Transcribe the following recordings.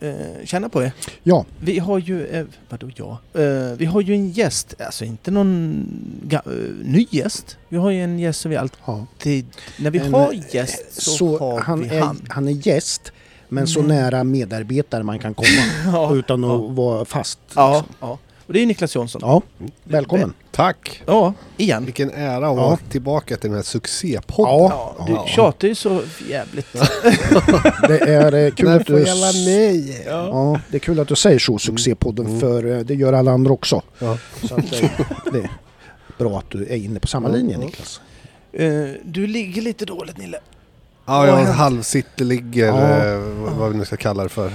eh, känna på er. Ja, Vi har ju, eh, vadå ja? Eh, vi har ju en gäst, alltså inte någon eh, ny gäst. Vi har ju en gäst som vi alltid, ja. när vi En, har gäst så, Så har han, vi är, han. han är gäst, men så Men- nära medarbetare man kan komma Ja, utan att ja. vara fast. ja, liksom. ja. Och det är Niklas Jonsson. ja. Välkommen. Tack! Ja, igen. Vilken ära att Ja. vara tillbaka till den här succépodden. Ja, Ja, du Ja. tjatar ju så jävligt. det är eh, kul att du... med? Ja, det är kul att du säger så, succépodden, Mm. för eh, det gör alla andra också. Ja. Så att, eh, det är bra att du är inne på samma Ja, linje ja. Niklas. Eh, du ligger lite dåligt Nille. Ja, jag halvsittligger, Ja. vad- vi nu ska kalla det för.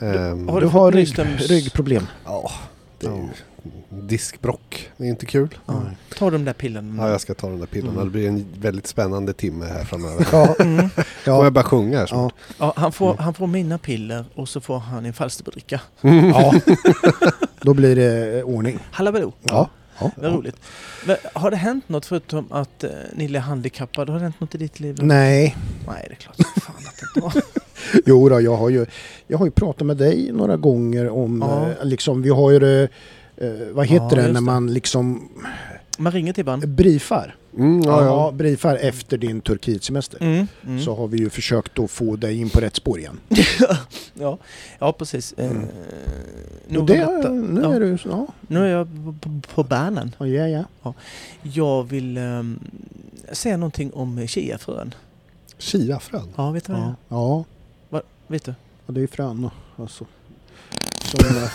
Ehm, Har Du du har rygg, ryggproblem. Ja, det är Ja. ju diskbrock. Det är inte kul. Ja. Ta de där pillerna. Ja, jag ska ta de där pillerna. Mm. Det blir en väldigt spännande timme här framöver. Ja, Mm. Ja, jag börja sjunga här ja, snart? Ja, han, får, Mm. han får mina piller och så får han en Falsterbricka. ja. Då blir det eh, ordning. Hallabaloo! Ja. Ja. Vad roligt. Men, har det hänt något förutom att eh, Nille är handikappad? Har det hänt något i ditt liv? Nej, Nej, det är klart fan att det inte har. jo då, jag har ju, jag har ju pratat med dig några gånger om, Ja. eh, liksom, vi har ju det, eh, vad heter Ja, det när man liksom Man ringer till ban. briefar? Mm, ja, ja. briefar efter din Turkietsemester. Mm. Mm. Så har vi ju försökt att få dig in på rätt spår igen. ja. ja, precis. Eh, Mm. nog Och det, nu Ja. är du, ja, Nu är jag på, på, banan. ja, ja. ja. Jag vill ehm, säga någonting om chiafrön. Chiafrön. Ja, vet du vad det är? Ja, ja. Vet du? ja, det är frön alltså. Som, eh,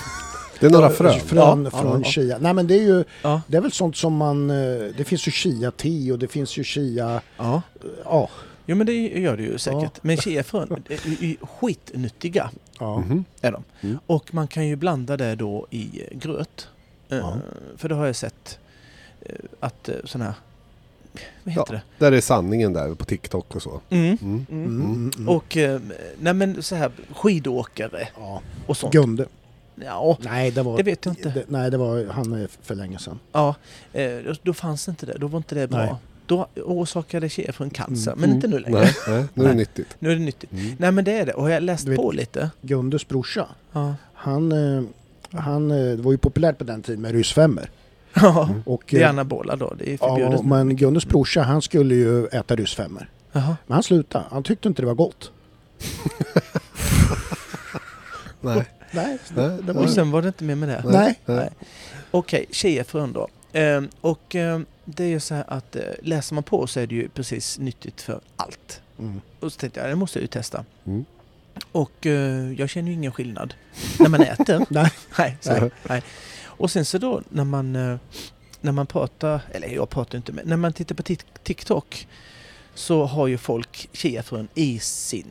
Det är några frön. Frön Ja, från ja, ja. chia. Nej men det är ju, Ja. det är väl sånt som man, eh, det finns ju chia-te och det finns ju chia, ja. ja. Jo men det gör det ju säkert. Men chiafrön är ju skitnyttiga. ja. Mhm. Är de. Mm. Och man kan ju blanda det då i eh, gröt. Eh, Ja. För det har jag sett eh, att eh, sådana här, vad heter det? Där är sanningen där på TikTok och så. Mm. Mm. Mm. Mm, mm, mm. Och eh, nej men så här skidåkare ja. och sånt. Gunde. Ja, Nej det var, det vet jag inte. Det, nej det var han är för länge sedan. Ja, eh, då, fanns inte det. Då var inte det bra. Nej. Då orsakade chiafrön cancer, Mm. men inte nu längre. Nej, nej, nu är det nyttigt. Nu är det nyttigt. Mm. Nej men det är det. Och jag har läst vet- på lite. Gundes brorsa, Ja. han, eh, han det var ju populärt på den tiden med ryssfemmor. Ja, Mm. Och, det är eh, anabola då. Det är förbjudet. ja, men Gundes brorsa han skulle ju äta ryssfemmor. Men han slutade, han tyckte inte det var gott. Nej. Nej, Nej, det var Och sen var det inte mer med det. Nej. Nej. Okej, chiafrön då. Ehm, och ehm, det är ju så här att eh, läser man på så är det ju precis nyttigt för allt. Mm. Och så tänkte jag, det måste jag ju testa. Mm. Och eh, jag känner ju ingen skillnad när man äter. Nej. Nej, så, Nej. Och sen så då när man, eh, när man pratar, eller jag pratar inte, men när man tittar på Tik- TikTok så har ju folk chiafrön i sin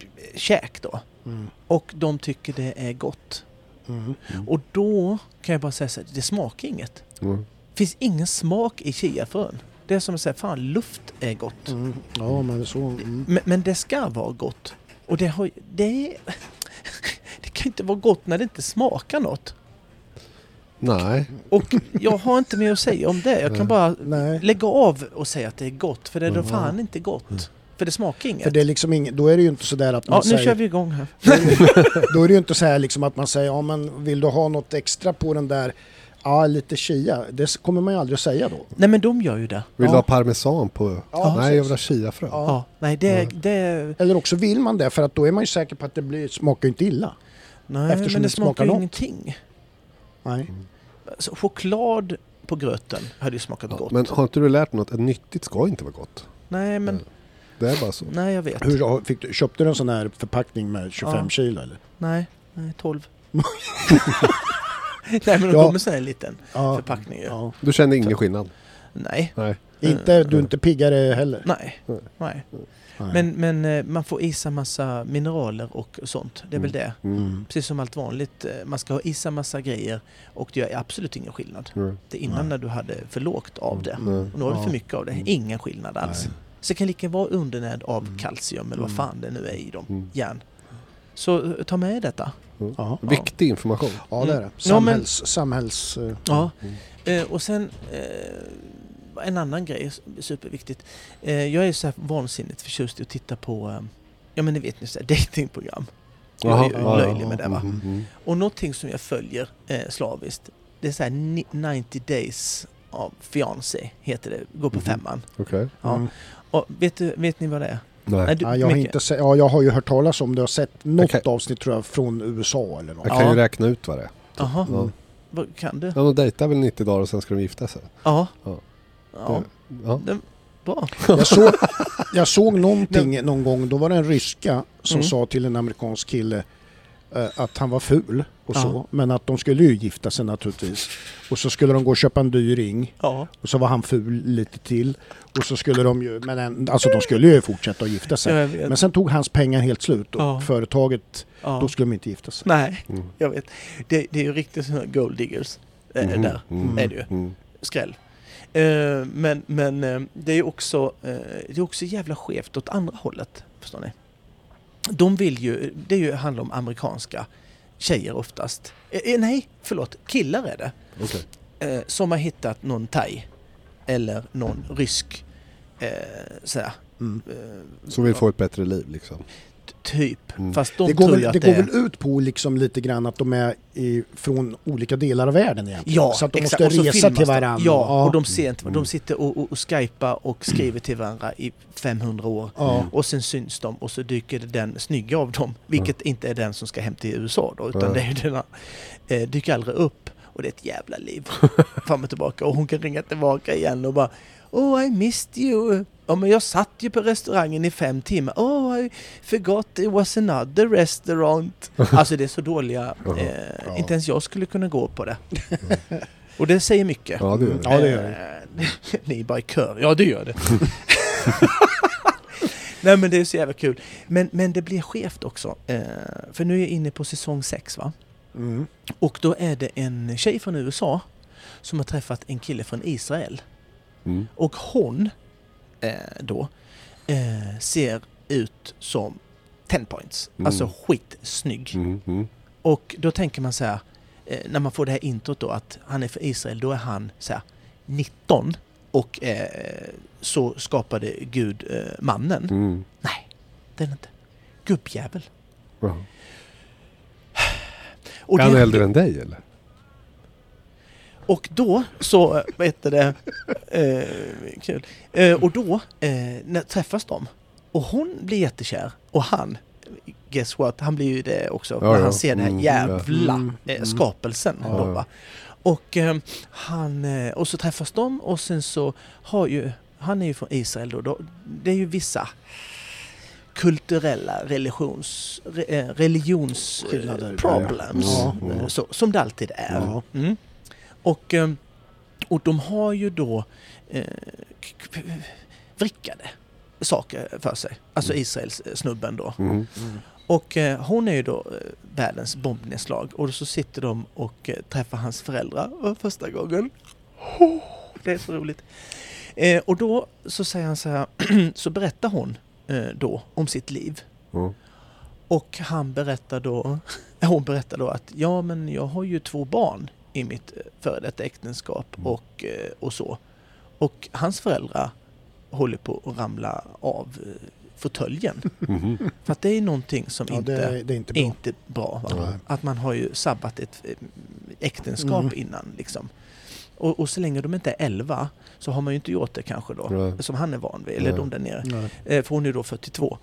eh, käk då. Mm. Och de tycker det är gott. Mm. Och då kan jag bara säga så här, det smakar inget. Mm. Det finns ingen smak i chiafrön. Det är som att säga, fan luft är gott. Mm. Ja men så... Mm. Men, men det ska vara gott. Och det har ju- det, det kan inte vara gott när det inte smakar något. Nej. Och jag har inte mer att säga om det. Jag kan bara Nej. lägga av och säga att det är gott. För det är då Mm. fan inte gott. För det smakar inget. För det är liksom ing, då är det ju inte sådär att man ja, nu säger... kör vi igång här. Då är det ju inte så här liksom att man säger ja men vill du ha något extra på den där Ja, lite chia. Det kommer man ju aldrig att säga då. Nej men de gör ju det. Vill Ja. du ha parmesan på? Ja, Nej, jag vill ha chiafrön. Ja. Ja, nej det, Ja. det... Eller också vill man det för att då är man ju säker på att det blir, smakar inte illa. Nej, Eftersom men det det smakar smakar ju något. ingenting. Nej. Alltså, choklad på gröten hade ju smakat Ja, gott. men har inte du lärt dig något? Att nyttigt ska inte vara gott. Nej, men... Det är bara så. Nej, jag vet. Hur, fick du, köpte du en sån här förpackning med 25 Ja. kilo eller? Nej, nej, 12. nej, men de Ja. kommer sån här liten Ja. förpackning ju. ja. Du kände ingen skillnad? Nej, Nej. Inte, du är inte piggare heller? nej, Nej. nej. Men, men eh, man får i sig massa mineraler och sånt. Det är väl det. Mm. Mm. Precis som allt vanligt. eh, Man ska ha i sig massa grejer och det gör absolut ingen skillnad. Mm. Det är innan Nej. när du hade för lågt av det. Nej. Och nu har Ja. för mycket av det. Mm. Ingen skillnad alls. Nej. Så det kan lika vara undernärd av Mm. kalcium eller vad Mm. fan det nu är i dem. Mm. Järn. Så eh, ta med detta. Ja. Viktig information. ja, det är det. Mm. Ja, men- Samhälls... samhälls Ja. Mm. Eh, och sen eh, en annan grej, är superviktigt. Eh, jag är så här vansinnigt förtjust i att titta på, eh, ja men ni vet ni, så här datingprogram. Jag är ju löjlig med det va. mm, mm. Och någonting som jag följer eh, slaviskt, det är så här ni- 90 days av fiancé heter det, går på Mhm. femman. Okej. Ja. Mm. Och vet, du, vet ni vad det är? Nej. Nej, du, Ja, jag, har inte se, ja, jag har ju hört talas om det och sett något Okej. avsnitt tror jag från USA eller något. Jag kan Ja. ju räkna ut vad det är. Jaha, Ja. vad kan du? Ja, de dejtar väl 90 dagar och sen ska de gifta sig. Ja. Ja. Ja, Ja. det, bra. Jag såg, jag såg någonting någon gång, då var det en ryska som Mm. sa till en amerikansk kille eh, att han var ful och Ja. så, men att de skulle ju gifta sig naturligtvis. Och så skulle de gå och köpa en dyr ring Ja. och så var han ful lite till. Och så skulle de ju, men en, alltså de skulle ju fortsätta att gifta sig. Men sen tog hans pengar helt slut och Ja. företaget, ja. då skulle de inte gifta sig. Nej, Mm. jag vet. Det, det är ju riktigt sådana gold diggers eh, Mhm. där. Mm. är det ju. Mm. skräll. Eh, men men eh, det är ju också, eh, det är också jävla skevt åt andra hållet. Förstår ni? De vill ju, det är ju, handlar om amerikanska tjejer oftast. Nej, förlåt, killar är det. Eh, som har hittat någon thai eller någon rysk eh, sådär, Mm. Så vill få ett bättre liv liksom. Typ. Mm. Fast de Det går, tror väl, att det det går väl ut på liksom lite grann att de är i, från olika delar av världen egentligen. Ja, så att de exakt. måste resa till varandra. Ja, och de ser inte, Mm. de sitter och, och, och skypar och skriver till varandra i 500 år. Ja. Och sen syns de och så dyker den snygga av dem, vilket inte är den som ska hem till USA då, utan Ja. det är den eh, dyker aldrig upp. Och det är ett jävla liv fram och tillbaka. Och hon kan ringa tillbaka igen och bara Oh I missed you. Ja men jag satt ju på restaurangen i fem timmar. Oh I forgot it was another restaurant. Alltså det är så dåliga, eh, Ja. inte ens jag skulle kunna gå på det. Och det säger mycket. Ja, det gör det. Ja, det gör det. Eh, Ni är bara i kör. Ja, det gör det. Nej, men det är så jävla kul. Men, men det blir skevt också. Eh, för nu är jag inne på säsong 6, va? Mm. Och då är det en tjej från USA som har träffat en kille från Israel. Mm. Och hon då eh, ser ut som 10 points. Mm. Alltså skitsnygg. Mm. Mm. Och då tänker man så här, eh, när man får det här introt då att han är från Israel, då är han så här 19 och eh, så skapade Gud eh, mannen. Mm. Nej, det är det inte. Gubbjävel. Och, Är han äldre än dig eller? Och då så, vad heter det, eh, kul. Eh, och då eh, när träffas de och hon blir jättekär och han, guess what, han blir ju det också Ja, när ja. han ser den här Mm, jävla Mm, eh, mm. skapelsen. Ja, Då, va? Och eh, han, eh, och så träffas de och sen så har ju, han är ju från Israel då, då det är ju vissa kulturella religions, re, eh, religions eh, problems. Ja, ja. Så, som det alltid är. Mm. Och, eh, och de har ju då eh, vrickade saker för sig. Alltså Israels eh, snubben då. Mm. Mm. Och eh, hon är ju då eh, världens bombnedslag och så sitter de och eh, träffar hans föräldrar för första gången. Det är så roligt. Eh, och då så säger han så här, så berättar hon eh, då om sitt liv. Ja. Och han berättar då, hon berättar då att ja men jag har ju två barn i mitt eh, före detta äktenskap Mm. och, eh, och så. Och hans föräldrar håller på att ramla av eh, fåtöljen. Mhm. För att det är någonting som Ja, inte det, är- det är inte bra. inte bra. Att man har ju sabbat ett äktenskap Mm. innan. Liksom. Och, och så länge de inte är 11 så har man ju inte gjort det kanske då. Nej. Som han är van vid, eller Nej. de där nere. Nej. För hon är då 42.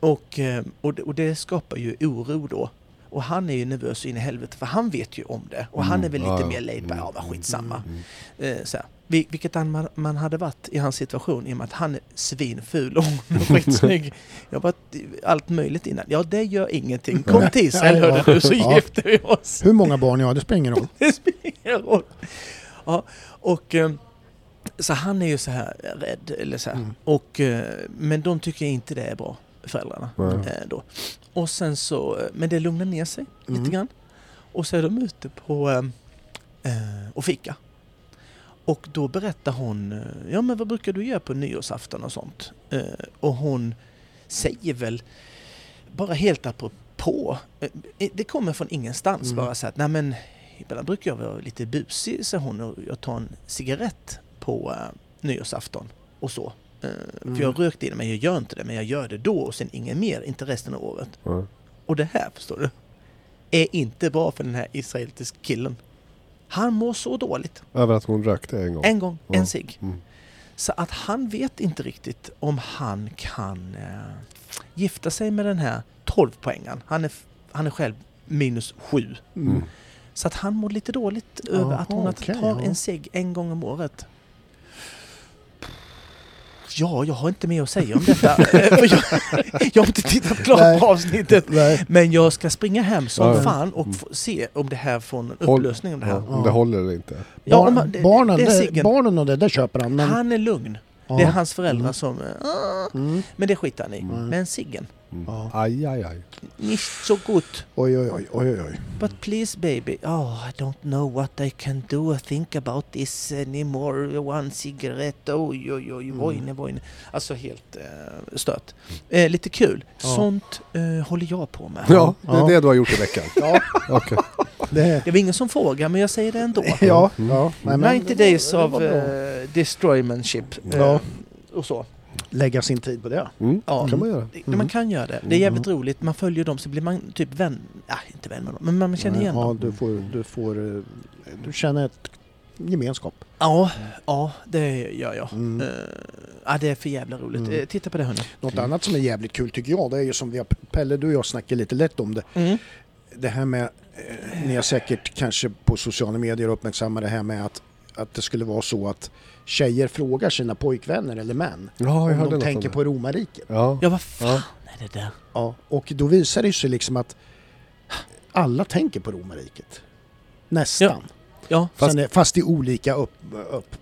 Och, och, det- och det skapar ju oro då. Och han är ju nervös in i helvete för han vet ju om det. Och han är väl Mm, lite ja, mer laid back. Mm, Ja, men skitsamma. Mm. Eh, så här. Vil- Vilket man, man hade varit i hans situation i och med att han är svinful och skitsnygg. Jag har varit allt möjligt innan. Ja, det gör ingenting. Kom till Israel hörde du så ja. gifter vi oss. Hur många barn jag har, det spelar ingen roll. Det spelar ingen roll. Ja, och eh, så han är ju så här rädd. Eller så här. Mm. Och, eh, men de tycker inte det är bra, föräldrarna. Eh, då. Och sen så, eh, men det lugnar ner sig Mm. lite grann. Och så är de ute på eh, eh, och fika. Och då berättar hon, eh, ja men vad brukar du göra på nyårsafton och sånt? Eh, och hon säger väl, bara helt apropå, eh, det kommer från ingenstans Mm. bara så att, nej men ibland brukar jag vara lite busig, säger hon, och jag tar en cigarett på eh, nyårsafton och så. Eh, Mm. För jag har rökt in men jag gör inte det, men jag gör det då och sen inget mer, inte resten av året. Ja. Och det här, förstår du, är inte bra för den här israeliska killen. Han mår så dåligt. Över att hon rökte en gång. En gång, Ja. en cigg. Mm. Så att han vet inte riktigt om han kan eh, gifta sig med den här 12-poängaren. Han är, han är själv minus 7. Mm. Så att han mår lite dåligt över att hon okej, tar ja. en cigg en gång om året. Ja, jag har inte mer att säga om detta. Jag, jag har inte tittat klart Nej. på avsnittet. Nej. Men jag ska springa hem som Ja. fan och Mm. se om det här får en upplösning. Om det Ja, här. om det håller eller inte. Ja, Barn, man- det- barnen, det det, barnen och det, där köper han. Men, Han är lugn. ja. Det är hans föräldrar Mm. som... "Ah", Mm. Men det skiter han i. Mm. Men ciggen, Mm. Ja. Aj, aj, aj. nicht so gut. Oj, oj, oj, oj, oj. But please baby, oh I don't know what I can do or think about this anymore. One cigarette, oj oj oj, Mm. vojne vojne. Alltså helt eh, stört. Eh, lite kul. Ja. Sånt eh, håller jag på med. Ja, det är Ja. det du har gjort i veckan. Ja, Okej. det... Det var ingen som frågar men jag säger det ändå. Ja, Mm. ja. Nej, men 90 det var- days of bra. eh, destroymanship. Ja. Och så. Lägga sin tid på det. Mm. Ja. kan man göra. Mm. Man kan göra det. Det är jävligt roligt. Man följer dem så blir man typ vän... Ja, inte vän med dem, men man känner igen ja, dem. du får, du får... eh, Du känner ett gemenskap. Ja, ja, det gör jag. Mm. Eh, ja, det är för jävla roligt. Mm. Eh, titta på det hörni. Något annat som är jävligt kul tycker jag, det är ju som vi har, Pelle du och jag snackade lite lätt om det. Mm. Det här med, eh, ni har säkert kanske på sociala medier uppmärksammat det här med att, att det skulle vara så att tjejer frågar sina pojkvänner eller män Ja, jag om de tänker om på romarriket. Ja. Ja, vad fan Ja. är det där? Ja, och då visar det sig liksom att alla tänker på romarriket. Nästan. Ja, Fast- Sen är, fast i olika upp... upp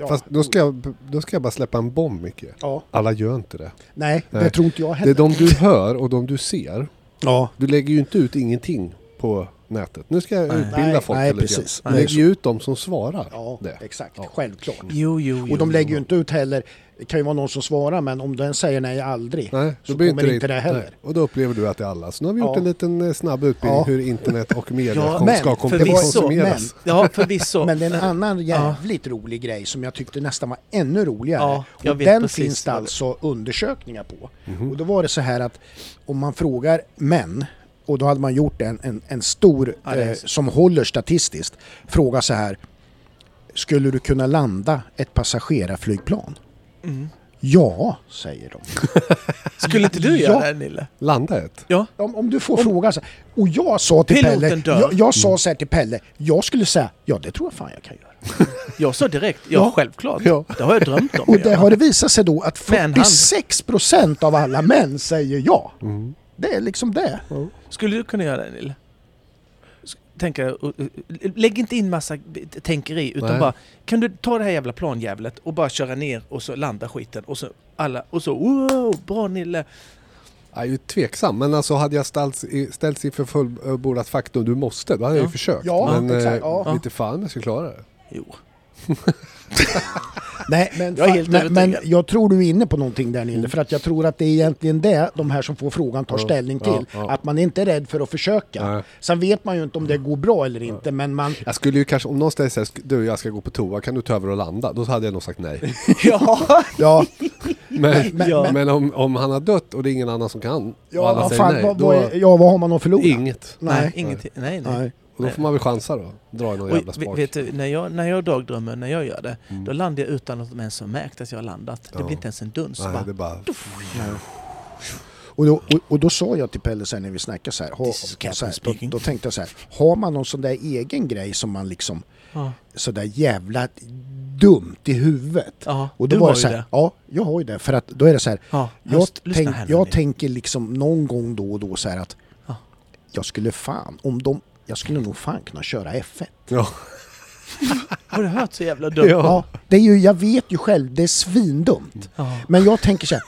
ja, Fast då ska, jag, då ska jag bara släppa en bomb Micke. Ja, Alla gör inte det. nej, Nej. det tror inte jag Det är heller. de du hör och de du ser. Ja, Du lägger ju inte ut ingenting på nätet. Nu ska jag utbilda Nej, folk nej, lite precis. grann. Ju ut de som svarar. ja det. exakt. Ja. Självklart. jo, jo, jo. Och de lägger ju inte ut heller, det kan ju vara någon som svarar men om den säger nej aldrig Nej, så kommer inte det heller. nej. Och då upplever du att det är alla. Så nu har vi gjort Ja. en liten eh, snabb utbildning Ja. hur internet och media Ja, men ska kom, förvisso, konsumeras. Ja, förvisso. Men det är en annan jävligt rolig grej som jag tyckte nästan var ännu roligare. Ja, jag och vet den finns det alltså undersökningar på. Mhm. Och då var det så här att om man frågar män och då hade man gjort en, en, en stor Ja, eh, så. som håller statistiskt. Fråga så här. Skulle du kunna landa ett passagerarflygplan? Mm. Ja, säger de. Skulle inte du Ja. göra det Nille? Landa ett. Ja. Om, om du får fråga så här. Och jag sa till Piloten Pelle, dör. jag, jag sa så här till Pelle, jag skulle säga ja det tror jag fan jag kan göra. Jag sa direkt, ja, Ja. självklart. Ja. Det har jag drömt om Och det har det visat sig då att Med en hand. 46% av alla män säger ja. Mm. Det är liksom det. Skulle du kunna göra det Nille? Tänka, lägg inte in massa tänkeri utan Nej. bara Kan du ta det här jävla planjävlet och bara köra ner och så landa skiten och så alla och så wow, bra Nille! Jag är ju tveksam, men alltså hade jag ställts, i- ställts inför fullbordat faktum, du måste, då hade jag Ja. ju försökt. Ja, men exakt, eh, ja. lite fan jag skulle klara det. Jo. Nej, men, Jag helt men, men jag tror du är inne på någonting där Nille, för att jag tror att det är egentligen det de här som får frågan tar Ja, ställning ja, till. ja. Att man inte är rädd för att försöka. Nej. Sen vet man ju inte om det går bra eller inte, men man... Jag skulle ju kanske, om någon ställer sig "Sk- du jag ska gå på toa, kan du ta över och landa? Då hade jag nog sagt nej. Ja! Ja, Men, Men- Ja. men om, om han har dött och det är ingen annan som kan, och alla ja, säger fan, nej, vad, då ja, vad har man att förlora? inget. Nej, Nej. ingenting. Nej, nej. Nej. Och då får man väl chansa då, dra i någon Och, jävla spak. vet du, när jag, när jag dagdrömmer, när jag gör det, Mm. då landar jag utan att de ens har märkt att jag har landat. Det Ja. blir inte ens en duns. Nej, bara, det är bara... Och då, och, och då sa jag till Pelle sen när vi snackade så här, ha, så här då, då tänkte jag så här, har man någon sån där egen grej som man liksom ja. så där jävla dumt i huvudet? ja, Och då du var har ju så här, det. ja, jag har ju det för att då är det så här, Ja, jag, tänk, jag tänker liksom någon gång då och då så här att Ja. jag skulle fan, om de, jag skulle nog fan kunna köra F1. Ja. Har du hört så jävla dumt? Ja. Ja, det är ju, jag vet ju själv, det är svindumt. Ja. Men jag tänker så här,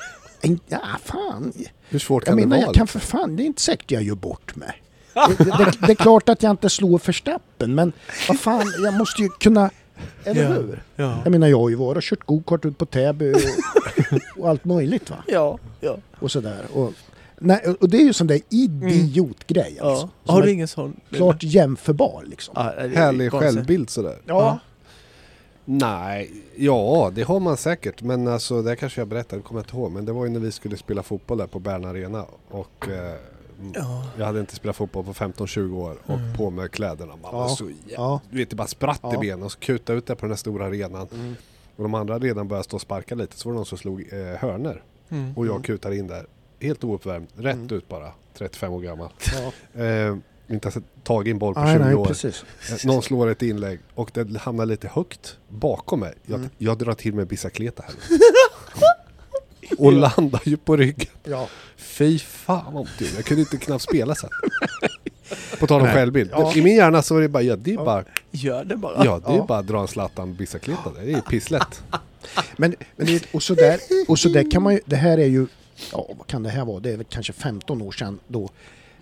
ja fan, Hur svårt jag kan menar det jag vara? kan för fan, det är inte säkert jag gör bort mig. Det, det, det, det är klart att jag inte slår Verstappen, men vad fan, jag måste ju kunna, eller Ja. hur? Ja. Jag menar jag har ju varit och kört gokart ut på Täby och, och allt möjligt va. Ja. ja. Och sådär. Och, nej, och det är ju sån där idiotgrej ja. alltså. Som Har du ingen sån? klart jämförbar liksom. Ja, det är Härlig konstigt. självbild sådär. Ja. Nej, ja det har man säkert. Men alltså det kanske jag berättade, det kommer jag inte ihåg. Men det var ju när vi skulle spela fotboll där på Bern Arena. Och eh, Mm. Ja. Jag hade inte spelat fotboll på 15-20 år och Mm. på med kläderna. Man var Ja. så jävla... Ja. Du vet, det bara spratt Ja. i benen och så kuta ut det på den här stora arenan. Mm. Och de andra redan började stå och sparka lite så var det någon som slog eh, hörner Mm. Och jag Mm. kutade in där, helt ouppvärmd, rätt Mm. ut bara. 35 år gammal. Ja. Eh, inte ens tagit en boll på Nej, 20 nej, år. precis. Eh, Någon slår ett inlägg och det hamnar lite högt bakom mig. Jag, Mm. jag drar till med bicicleta här. och landar ju på ryggen. Ja. Fy fan vad ont det. Jag kunde inte knappt spela sen. På tal om Nej. självbild. Ja. I min hjärna så var det bara, ja det är Ja. bara, Gör det bara. ja, det är Ja. bara att dra en Zlatan bicicleta. Det är pisslätt. Men, men det, och, så där, och så där kan man ju, det här är ju, ja vad kan det här vara, det är väl kanske 15 år sedan då.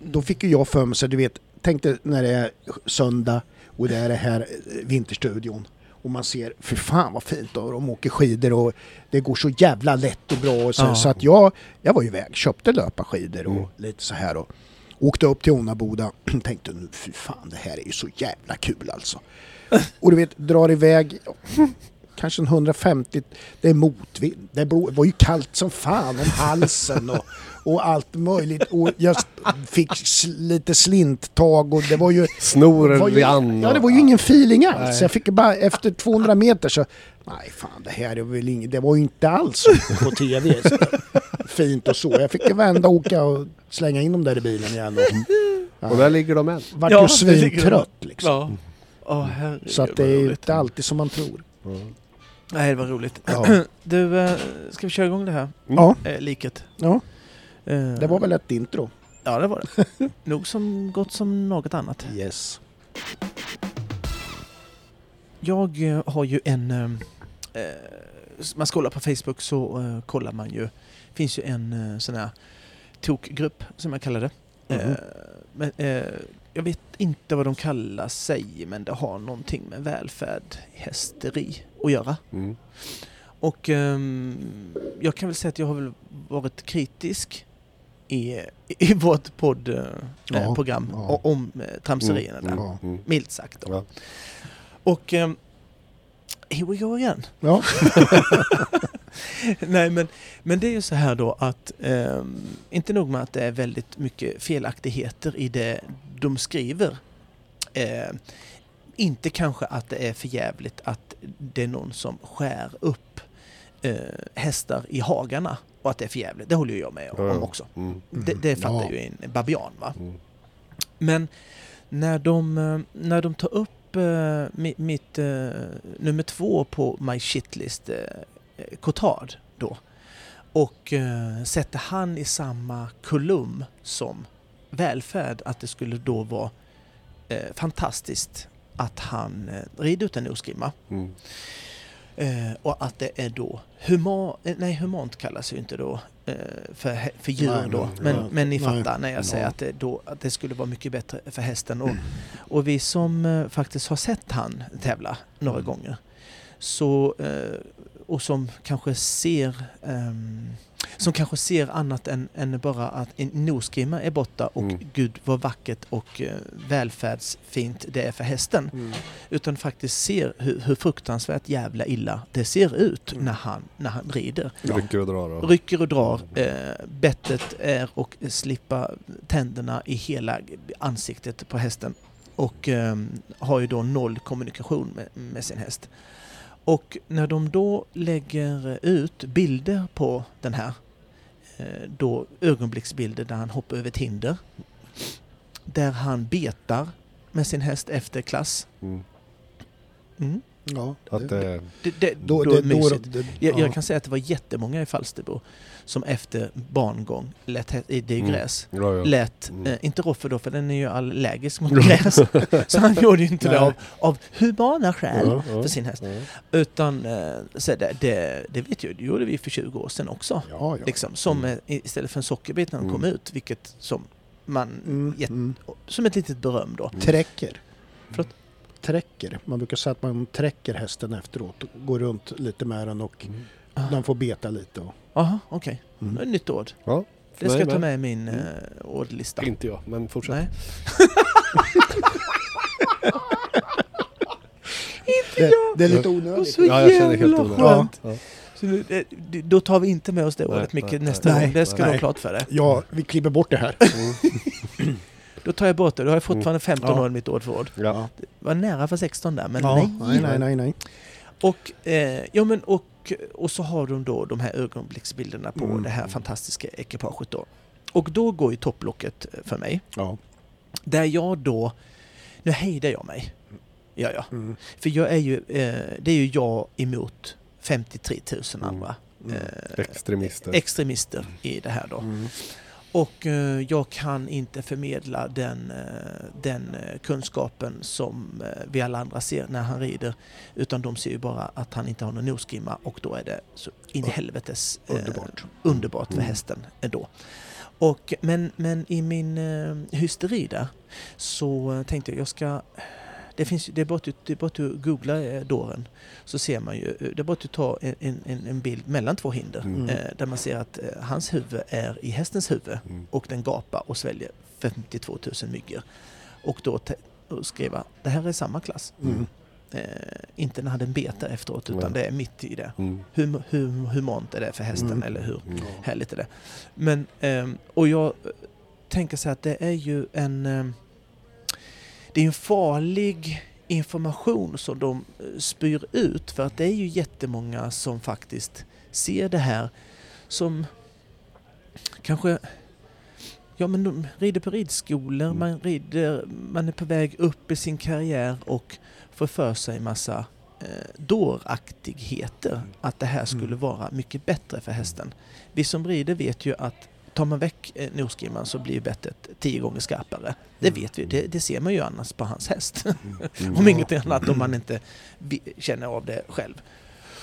Då fick ju jag för mig, så du vet, tänk dig när det är söndag och det är det här eh, Vinterstudion. Och man ser, för fan vad fint och de åker skidor och det går så jävla lätt och bra. Och så, Ja. så att jag, jag var ju iväg, köpte löparskidor och Mm. lite så här och åkte upp till Onaboda. Tänkte nu, fy fan det här är ju så jävla kul alltså. Och du vet, drar iväg kanske en 150, det är motvind. Det var ju kallt som fan om halsen och, och allt möjligt. Och jag fick lite slinttag och det var ju... Snor var en ju lian. ja, det var ju ingen feeling alls. Nej. Jag fick bara efter 200 meter så... Nej fan, det här är väl inget... Det var ju inte alls på TV. Så, fint och så. Jag fick ju vända och åka och slänga in dem där i bilen igen. Och, Och där ligger de än. vart Ja, ju svintrött liksom. Ja. Herregud, Så att det är inte alltid som man tror. Nej, det var roligt. Ja. Du, eh, ska vi köra igång det här? Ja, Eh, liket. ja, Eh, det var väl ett intro. Ja, det var det. Nog som gott som något annat. Yes. Jag eh, har ju en... Eh, eh, man ska kolla på Facebook så eh, kollar man ju... finns ju en eh, sån här tokgrupp som jag kallar det. Mhm. Eh, men, eh, jag vet inte vad de kallar sig men det har någonting med välfärd, hästeri att göra. Mm. Och ehm, jag kan väl säga att jag har väl varit kritisk i, i vårt poddprogram Ja, eh, ja. o- om eh, tramserierna där. Ja. Mm. Milt sagt. Då. Ja. Och ehm, here we go again. Ja. Nej men, men det är ju så här då att ehm, inte nog med att det är väldigt mycket felaktigheter i det de skriver. Eh, inte kanske att det är för jävligt att det är någon som skär upp eh, hästar i hagarna och att det är för jävligt. Det håller ju jag med om, om också. Mm. Det, det fattar Ja. ju en babian va. Mm. Men när de, eh, när de tar upp eh, mi- mitt eh, nummer två på My Shitlist, eh, Cotard då, och eh, sätter han i samma kolumn som välfärd, att det skulle då vara eh, fantastiskt att han eh, rider ut en nosgrimma. Mm. Eh, och att det är då huma, eh, nej humant kallas ju inte då eh, för, för djur Nej, då. men- ja, men ni nej. fattar när jag säger att det, då, att det skulle vara mycket bättre för hästen. Och, och vi som eh, faktiskt har sett han tävla några Mm. gånger så, eh, och som kanske ser ehm, som kanske ser annat än, än bara att en nosgrimma är borta och Mm. gud vad vackert och eh, välfärdsfint det är för hästen Mm. utan faktiskt ser hur, hur fruktansvärt jävla illa det ser ut Mm. när, han, när han rider. Ja. Rycker och drar. Och... Rycker och drar. Eh, bettet är att slippa tänderna i hela ansiktet på hästen och eh, har ju då noll kommunikation med, med sin häst. Och när de då lägger ut bilder på den här, eh, då ögonblicksbilder där han hoppar över ett hinder, där han betar med sin häst efter klass. Mm. Mm. Ja. Att, det- Det, det, då, då, det, då, då, mysigt. det, Jag, ja. jag kan säga att det var jättemånga i Falsterbo som efter barngång, lät, det är ju Mm. gräs, ja, ja. lät, Mm. eh, inte Roffe då för den är ju allergisk mot gräs, så han gjorde ju inte det av, av humana skäl Ja, ja. för sin häst. Ja. Utan eh, så det, det, det vet jag, det gjorde vi för 20 år sedan också. Ja, ja. Liksom, som Mm. eh, istället för en sockerbit när den kom Mm. ut, vilket som man, Mm, gett- mm. som ett litet beröm då. Träcker. Förlåt? Träcker. Man brukar säga att man träcker hästen efteråt och går runt lite med den och Mm. Den får beta lite. Och, Jaha, okej. mm. Ett nytt ord. Ja, Det ska jag ta med i min Mm. eh, ordlista. Inte jag, men fortsätt. Nej. det, det är lite onödigt. Så Ja, jag känner helt jävla onödigt. skönt. Ja. Så nu, eh, då tar vi inte med oss det Nej, ordet Micke nej, nästa nej. gång. Det ska du ha Nej. klart för dig. Ja, vi klipper bort det här. Mm. Då tar jag bort det. Då har jag fortfarande 15 Ja. år i mitt ordförråd. Ja. Var nära för 16 där, men ja, nej. nej, nej, nej, nej. Och, eh, ja, men, och, och så har de då de här ögonblicksbilderna på Mm. det här fantastiska ekipaget då. Och då går ju topplocket eh, för mig. Ja. Där jag då... Nu hejdar jag mig. Ja, ja. Mm. För jag är ju, eh, det är ju jag emot 53 000 andra Mm. eh, Extremister. extremister i det här då. Och eh, jag kan inte förmedla den, eh, den eh, kunskapen som vi alla andra ser när han rider. Utan de ser ju bara att han inte har någon nosgrimma och då är det så in i helvetes eh, Underbart. underbart för Mm. hästen ändå. Och, men, men i min hysteri där så tänkte jag jag ska det, finns, det är bara att, det är bara att googla eh, dåren så ser man ju, eh, det är bara att ta en, en, en bild mellan två hinder Mm. eh, där man ser att eh, hans huvud är i hästens huvud Mm. och den gapar och sväljer 52 000 myggor. Och då och skriva, det här är samma klass. Mm. Eh, inte när den betar efteråt utan det är mitt i det. Mm. Hur, hur humant är det för hästen Mm. eller hur Mm. härligt är det? Men, ehm, och jag tänker så här att det är ju en... det är en farlig information som de eh, spyr ut för att det är ju jättemånga som faktiskt ser det här som kanske Ja men de rider på ridskolor, Mm. man, rider, man är på väg upp i sin karriär och får för sig massa eh, dåraktigheter. Att det här skulle Mm. vara mycket bättre för hästen. Vi som rider vet ju att tar man väck eh, nosgrimman så blir bettet tio gånger skarpare. Det Mm. vet vi, det, det ser man ju annars på hans häst. Mm. Om inget annat, om man inte känner av det själv.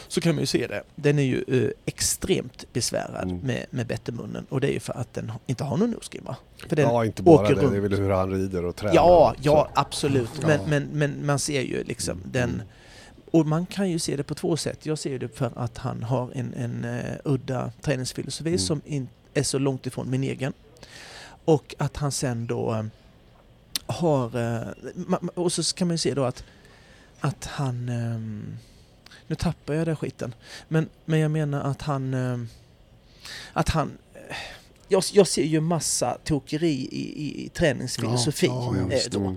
Så kan man ju se det. Den är ju eh, extremt besvärad Mm. med, med bettemunnen och det är ju för att den inte har någon nosgrimma. För den Ja, inte bara åker det. Det är runt. väl hur han rider och tränar. Ja, ja absolut. Ja. Men, men, men man ser ju liksom den... Mm. Och man kan ju se det på två sätt. Jag ser ju det för att han har en, en uh, udda träningsfilosofi Mm. som in, är så långt ifrån min egen. Och att han sen då eh, har... eh, och så kan man ju se då att, att han... ehm, nu tappar jag den skiten. Men, men jag menar att han... att han... eh, Jag, jag ser ju massa tokeri i, i, i träningsfilosofi. Ja, ja,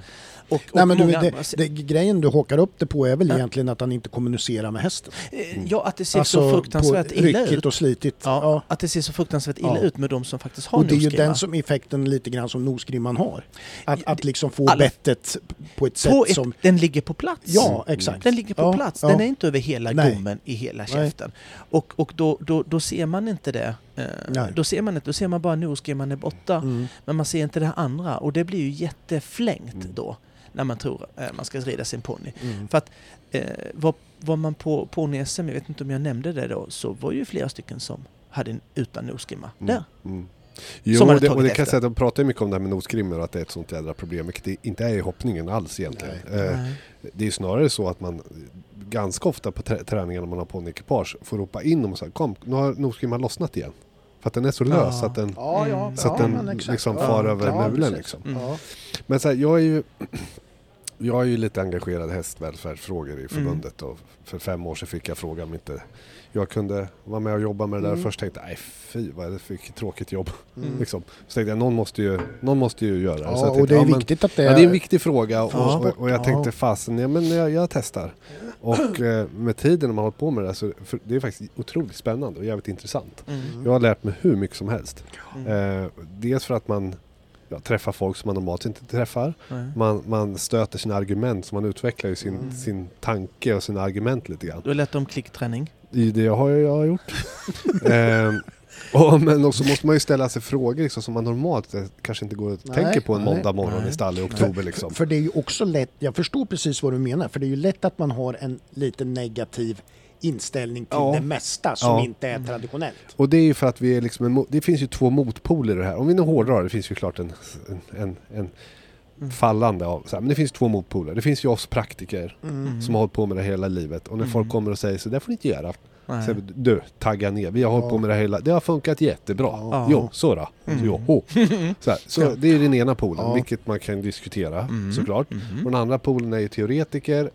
Och, och Nej, men du, det, det, grejen du hakar upp det på är väl Ja. egentligen att han inte kommunicerar med hästen. Eh, Ja, att det ser Alltså så fruktansvärt illa ut. och slitigt. Ja, Ja. Att det ser så fruktansvärt illa Ja. ut med de som faktiskt har Och det är ju den som effekten lite grann som nosgrimman har. Att, att liksom få alla- bettet på ett sätt på ett, som... Den ligger på plats. Ja, exakt. Den ligger på plats. Den är inte över hela Nej. gommen i hela Nej. käften. Och, och då, då, då ser man inte det. Eh, Nej. då ser man inte, då ser man bara nosgrimman är borta. Mm. Men man ser inte det andra. Och det blir ju jätteflängt Mm. då. När man tror eh, man ska rida sin ponny. Mm. För att eh, var, var man på, på SM, jag vet inte om jag nämnde det då, så var ju flera stycken som hade en utan nosgrimma. Mm. Där. Mm. Som Jo, hade det, och det kan säga, de pratar ju mycket om det här med nosgrimmor och att det är ett sånt jädra problem, vilket det inte är i hoppningen alls egentligen. Eh, Nej. det är snarare så att man ganska ofta på trä- träningar när man har ponnykipage får ropa in dem och säga kom, nu har nosgrimman lossnat igen. För att den är så lös Ja. att den, Ja, ja, så att ja, den liksom Ja, far över ja, mulen. Liksom. Mm. Ja. Men så här, jag är ju jag är ju lite engagerad i hästvälfärdsfrågor i förbundet och för fem år sedan fick jag frågan om inte jag kunde vara med och jobba med det där. Mm. Först tänkte jag, nej fy vad är det för tråkigt jobb. Mm. Liksom. Så tänkte jag, någon måste ju, någon måste ju göra det. Ja, tänkte, och det är ja, men- viktigt att det Ja, det är en viktig fråga och, Ja. och, och jag tänkte fasen, ja, men jag, jag testar. Och eh, med tiden när man har hållit på med det här så för det är faktiskt otroligt spännande och jävligt intressant. Mm. Jag har lärt mig hur mycket som helst. Mm. Eh, dels för att man ja, träffar folk som man normalt inte träffar. Nej. Man, man stöter sina argument, så man utvecklar ju sin, Mm. sin tanke och sina argument lite grann. Du har lärt om klickträning. I det har jag, jag har gjort. Ehm, och, men också måste man ju ställa sig frågor liksom, som man normalt eh, kanske inte går och Nej, tänker på en nej, måndag morgon nej. i stall i För, oktober. Liksom. för det är ju också lätt, jag förstår precis vad du menar, för det är ju lätt att man har en lite negativ inställning till Ja. det mesta som Ja. inte är Mm. traditionellt. Och det är ju för att vi är liksom en, det finns ju två motpoler i det här. Om vi nu hårdrar, det finns ju klart en, en, en, Mm. fallande av, så här, men det finns två motpoler. Det finns ju oss praktiker Mm. som har hållit på med det hela livet och när Mm. folk kommer och säger så där får ni inte göra. Nej. Så, du, tagga ner. Vi har hållit Ja. på med det hela, det har funkat jättebra. Ja. Jo, så då. Mm. Jo, ho. Så, här, så det är den ena polen, Ja. vilket man kan diskutera Mm. såklart. Mhm. Och den andra polen är ju teoretiker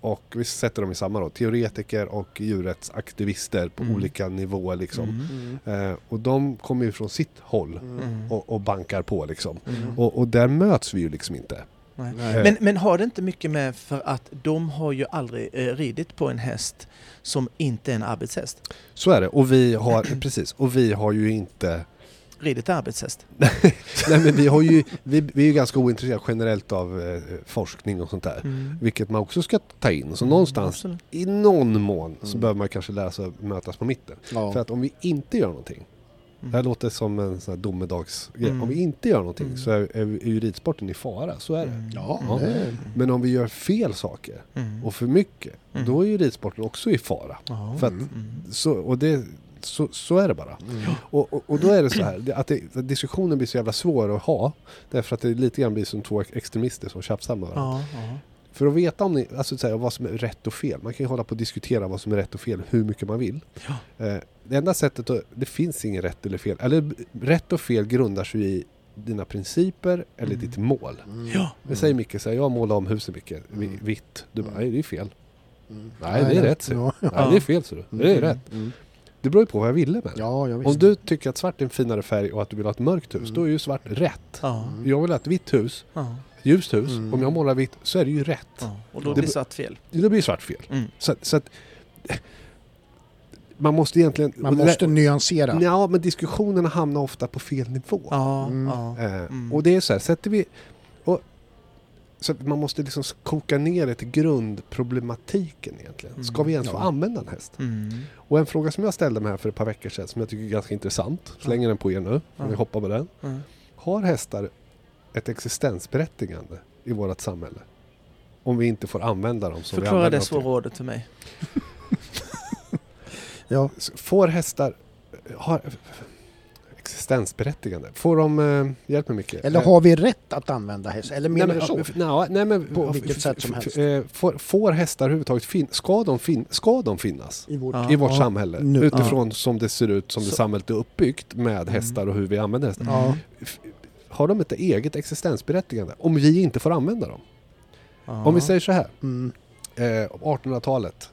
och vi sätter dem i samma då, teoretiker och djurrättsaktivister på Mm. olika nivåer liksom. Mm. Mm. Eh, och de kommer ju från sitt håll Mm. och, och bankar på liksom. Mm. Och, och där möts vi ju liksom inte. Nej. Men, men har det inte mycket med för att de har ju aldrig eh, ridit på en häst som inte är en arbetshäst? Så är det. Och vi har, precis, och vi har ju inte Ridit arbetshäst? Nej men vi har ju, vi, vi är ju ganska ointresserade generellt av eh, forskning och sånt där. Mm. Vilket man också ska ta in. Så någonstans, Absolut. i någon mån, så Mm. behöver man kanske lära sig att mötas på mitten. Ja. För att om vi inte gör någonting, Mm. det här låter som en sån här domedagsgrej. Mm. Om vi inte gör någonting Mm. så är, är, är ju ridsporten i fara, så är det. Mm. Ja, Ja. Men om vi gör fel saker Mm. och för mycket, Mm. då är ju ridsporten också i fara. För att, Mm. Mm. så, och det, så, så är det bara. Mm. Och, och, och då är det så här, att, det, att diskussionen blir så jävla svår att ha. Därför att det lite grann blir som två extremister som tjafsar med varandra. Ja, ja. För att veta om ni, alltså så här, vad som är rätt och fel. Man kan ju hålla på och diskutera vad som är rätt och fel hur mycket man vill. Ja. Eh, det enda sättet, att, det finns inget rätt eller fel. Eller rätt och fel grundar sig i dina principer eller Mm. ditt mål. Mm. Ja. Det säger Micke, så här, jag målar om huset Micke, vi- Mm. vitt. Du bara, Mm. nej det är fel. Mm. Nej, det är rätt, Ja, Nej, det är fel så du. Det är Mm. rätt. Det beror ju på vad jag ville med det. Ja, jag Om du tycker att svart är en finare färg och att du vill ha ett mörkt hus, Mm. då är ju svart rätt. Ja. Jag vill ha ett vitt hus, Ja. ljust hus. Mm. Om jag målar vitt så är det ju rätt. Ja. Och då Det blir be- svart fel. Då blir svart fel. Mm. Så, att- så att man måste egentligen... Man måste nyansera. Ja, men diskussionerna hamnar ofta på fel nivå. Ja, Mm. ja. Eh, Mm. Och det är så här, sätter vi... Så att man måste liksom koka ner det till grundproblematiken egentligen. Ska vi ens få Mm. Ja. använda en häst? Mm. Och en fråga som jag ställde mig här för ett par veckor sedan som jag tycker är ganska intressant. Slänger den på er nu, Ja. vi hoppar på den. Mm. Har hästar ett existensberättigande i vårt samhälle? Om vi inte får använda dem som vi Förklara använder det dem till. mig. Ja. Får hästar har existensberättigande? Får de, eh, hjälp mig mycket. Eller har vi rätt att använda häst? Eller menar du så? Nej, nej, men, På vilket sätt som helst. eh, Får, får hästar överhuvudtaget fin, ska, de fin, ska de finnas I vårt... Ja. i vårt samhälle? Nu- utifrån som det ser ut, som det Så- samhället är uppbyggt med Mm. hästar och hur vi använder hästar. Ja. F- Har de ett eget existensberättigande? Om vi inte får använda dem? Ja. Om vi säger så här. Mm. Eh, 1800-talet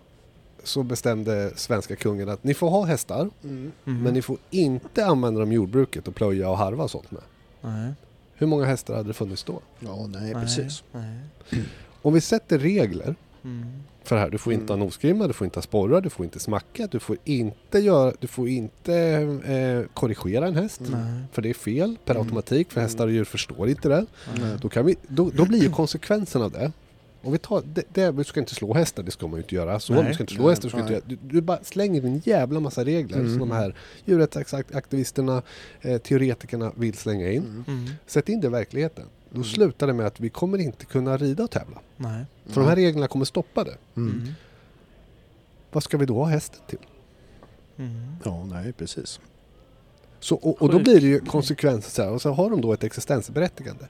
så bestämde svenska kungen att ni får ha hästar Mm. Mm. men ni får inte använda dem i jordbruket och plöja och harva och sånt med. Nej. Hur många hästar hade det funnits då? Ja, nej, precis. Nej. Om vi sätter regler Mm. för det här. Du får inte Mm. ha nosgrimma, du får inte ha sporrar, du får inte smacka, du får inte, göra, du får inte eh, korrigera en häst. Mm. Nej. För det är fel per Mm. automatik, för Mm. hästar och djur förstår inte det. Då, kan vi, då, då blir ju konsekvensen av det om vi tar, det, det, du ska inte slå hästar, det ska man ju inte göra. Så, Nej. du ska inte slå Nej, hästar, du, ska inte göra, du, du bara slänger en jävla massa regler Mm. som de här djurrättsaktivisterna, eh, teoretikerna vill slänga in. Mm. Mm. Sätt in det i verkligheten. Då Mm. slutar det med att vi kommer inte kunna rida och tävla. Nej. För de här reglerna kommer stoppa det. Mm. Mm. Vad ska vi då ha hästen till? Mm. Ja, nej, precis. Så, och, och då blir det ju konsekvenser så här, och så har de då ett existensberättigande.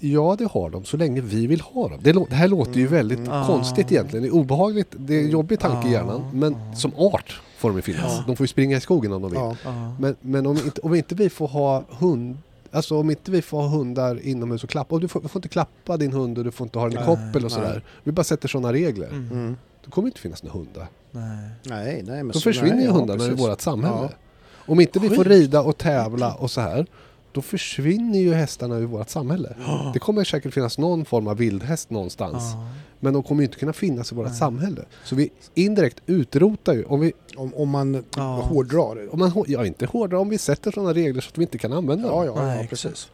Ja, det har de så länge vi vill ha dem. Det, det här låter ju Mm, väldigt mm. Ah. konstigt egentligen. Det är obehagligt. Det är en jobbig tanke i Ah, hjärnan. Men ah. som art får de ju finnas. Ja. De får ju springa i skogen om de vill. Ja. Ja. Men, men om, inte, om inte vi får ha hund Alltså om inte vi får ha hundar inomhus och klappa. Och du får, du får inte klappa din hund och du får inte ha den i koppel och sådär. Vi bara sätter sådana regler. Mm. Mm. Då kommer inte finnas några hundar. Nej. Nej, nej, men Då försvinner ju ja, hundarna ur precis. vårt samhälle. Ja. Om inte vi får rida och tävla och så här, då försvinner ju hästarna ur vårt samhälle. Ja. Det kommer säkert finnas någon form av vildhäst någonstans. Ja. Men de kommer ju inte kunna finnas i vårt Nej. samhälle. Så vi indirekt utrotar ju, om vi, Om, om man Ja. hårdrar. om man, ja inte hårdare, om vi sätter sådana regler så att vi inte kan använda Ja, dem. ja, Nej, ja, precis.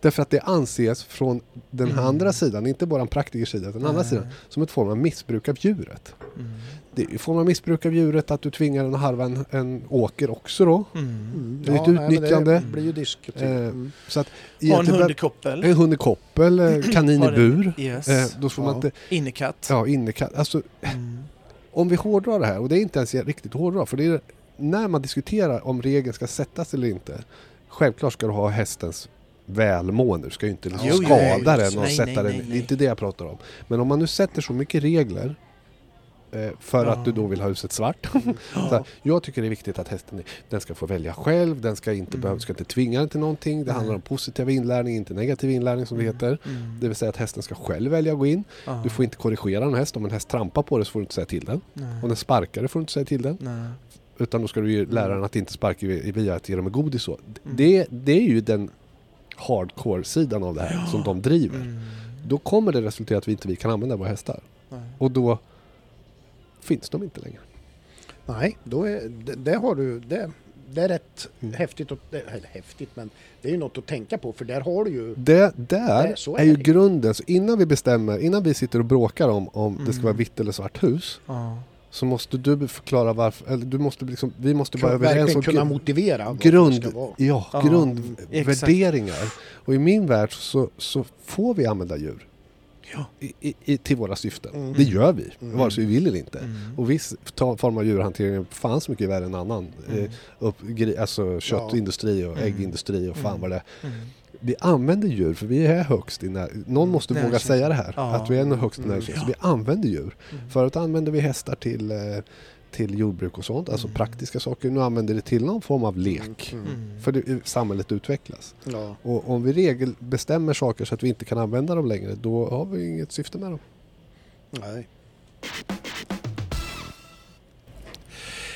Därför att det anses från den Mm. andra sidan, inte bara en praktiker utan den andra sidan, som ett form av missbruk av djuret. Mm. Det är ju form av missbruk av djuret att du tvingar den att harva en, en åker också då. Mm. Mm. Det är ett nej, men utnyttjande. Det blir ju diskuterat. Eh, Mm. Så att Ha en hund i koppel. en hund i koppel, eh, kanin i bur. Yes. Eh, då får man Ja. inte, Innekatt. ja innekatt. Alltså Mm. om vi hårdrar det här, och det är inte ens riktigt hårdrar, för det är när man diskuterar om regeln ska sättas eller inte. Självklart ska du ha hästens välmående, du ska ju inte liksom Jo, jo, skada jo, den och nej, sätta nej, den, nej, det är nej. inte det jag pratar om. Men om man nu sätter så mycket regler för Ja. att du då vill ha huset svart. Så här, Ja. jag tycker det är viktigt att hästen den ska få välja själv, den ska inte, Mm. behöva, ska inte tvinga den till någonting. Det Nej. handlar om positiv inlärning, inte negativ inlärning som det heter. Mm. Det vill säga att hästen ska själv välja att gå in. Ja. Du får inte korrigera en häst. Om en häst trampar på dig så får du inte säga till den. Nej. Om den sparkar dig får du inte säga till den. Nej. Utan då ska du ju lära den att inte sparka via att ge dem godis. Så. Mm. Det, det är ju den hardcore-sidan av det här som de driver. Mm. Då kommer det resultera att vi inte vi kan använda våra hästar. Nej. Och då finns de inte längre. Nej, då är, det, det har du... Det, det är rätt Mm. häftigt, det- eller häftigt men det är ju något att tänka på för där har du ju... Det där är, är ju det. grunden. Så innan vi bestämmer, innan vi sitter och bråkar om om det ska Mm. vara vitt eller svart hus. Ja. Så måste du förklara varför, eller du måste liksom, vi måste vara överens om kunna motivera grund, ska vara. ja, Ja, grundvärderingar. Och i min värld så, så får vi använda djur. I, i, i, till våra syften. Mm. Det gör vi, Mm. vare sig vi vill eller inte. Mm. Och viss form av djurhantering är fan så mycket värre än annan. Mm. Eh, upp, alltså köttindustri och Mm. äggindustri och fan Mm. vad det är. Mm. Vi använder djur för vi är högst i när, Någon måste Närkänsla. våga säga det här. Ja. Att vi är högst i Mm. Så vi använder djur. Mm. Förut använde vi hästar till, eh, till jordbruk och sånt. Alltså Mm. praktiska saker. Nu använder det till någon form av lek. Mm. Mm. För det, samhället utvecklas. Ja. Och om vi regel bestämmer saker så att vi inte kan använda dem längre, då har vi inget syfte med dem. Nej.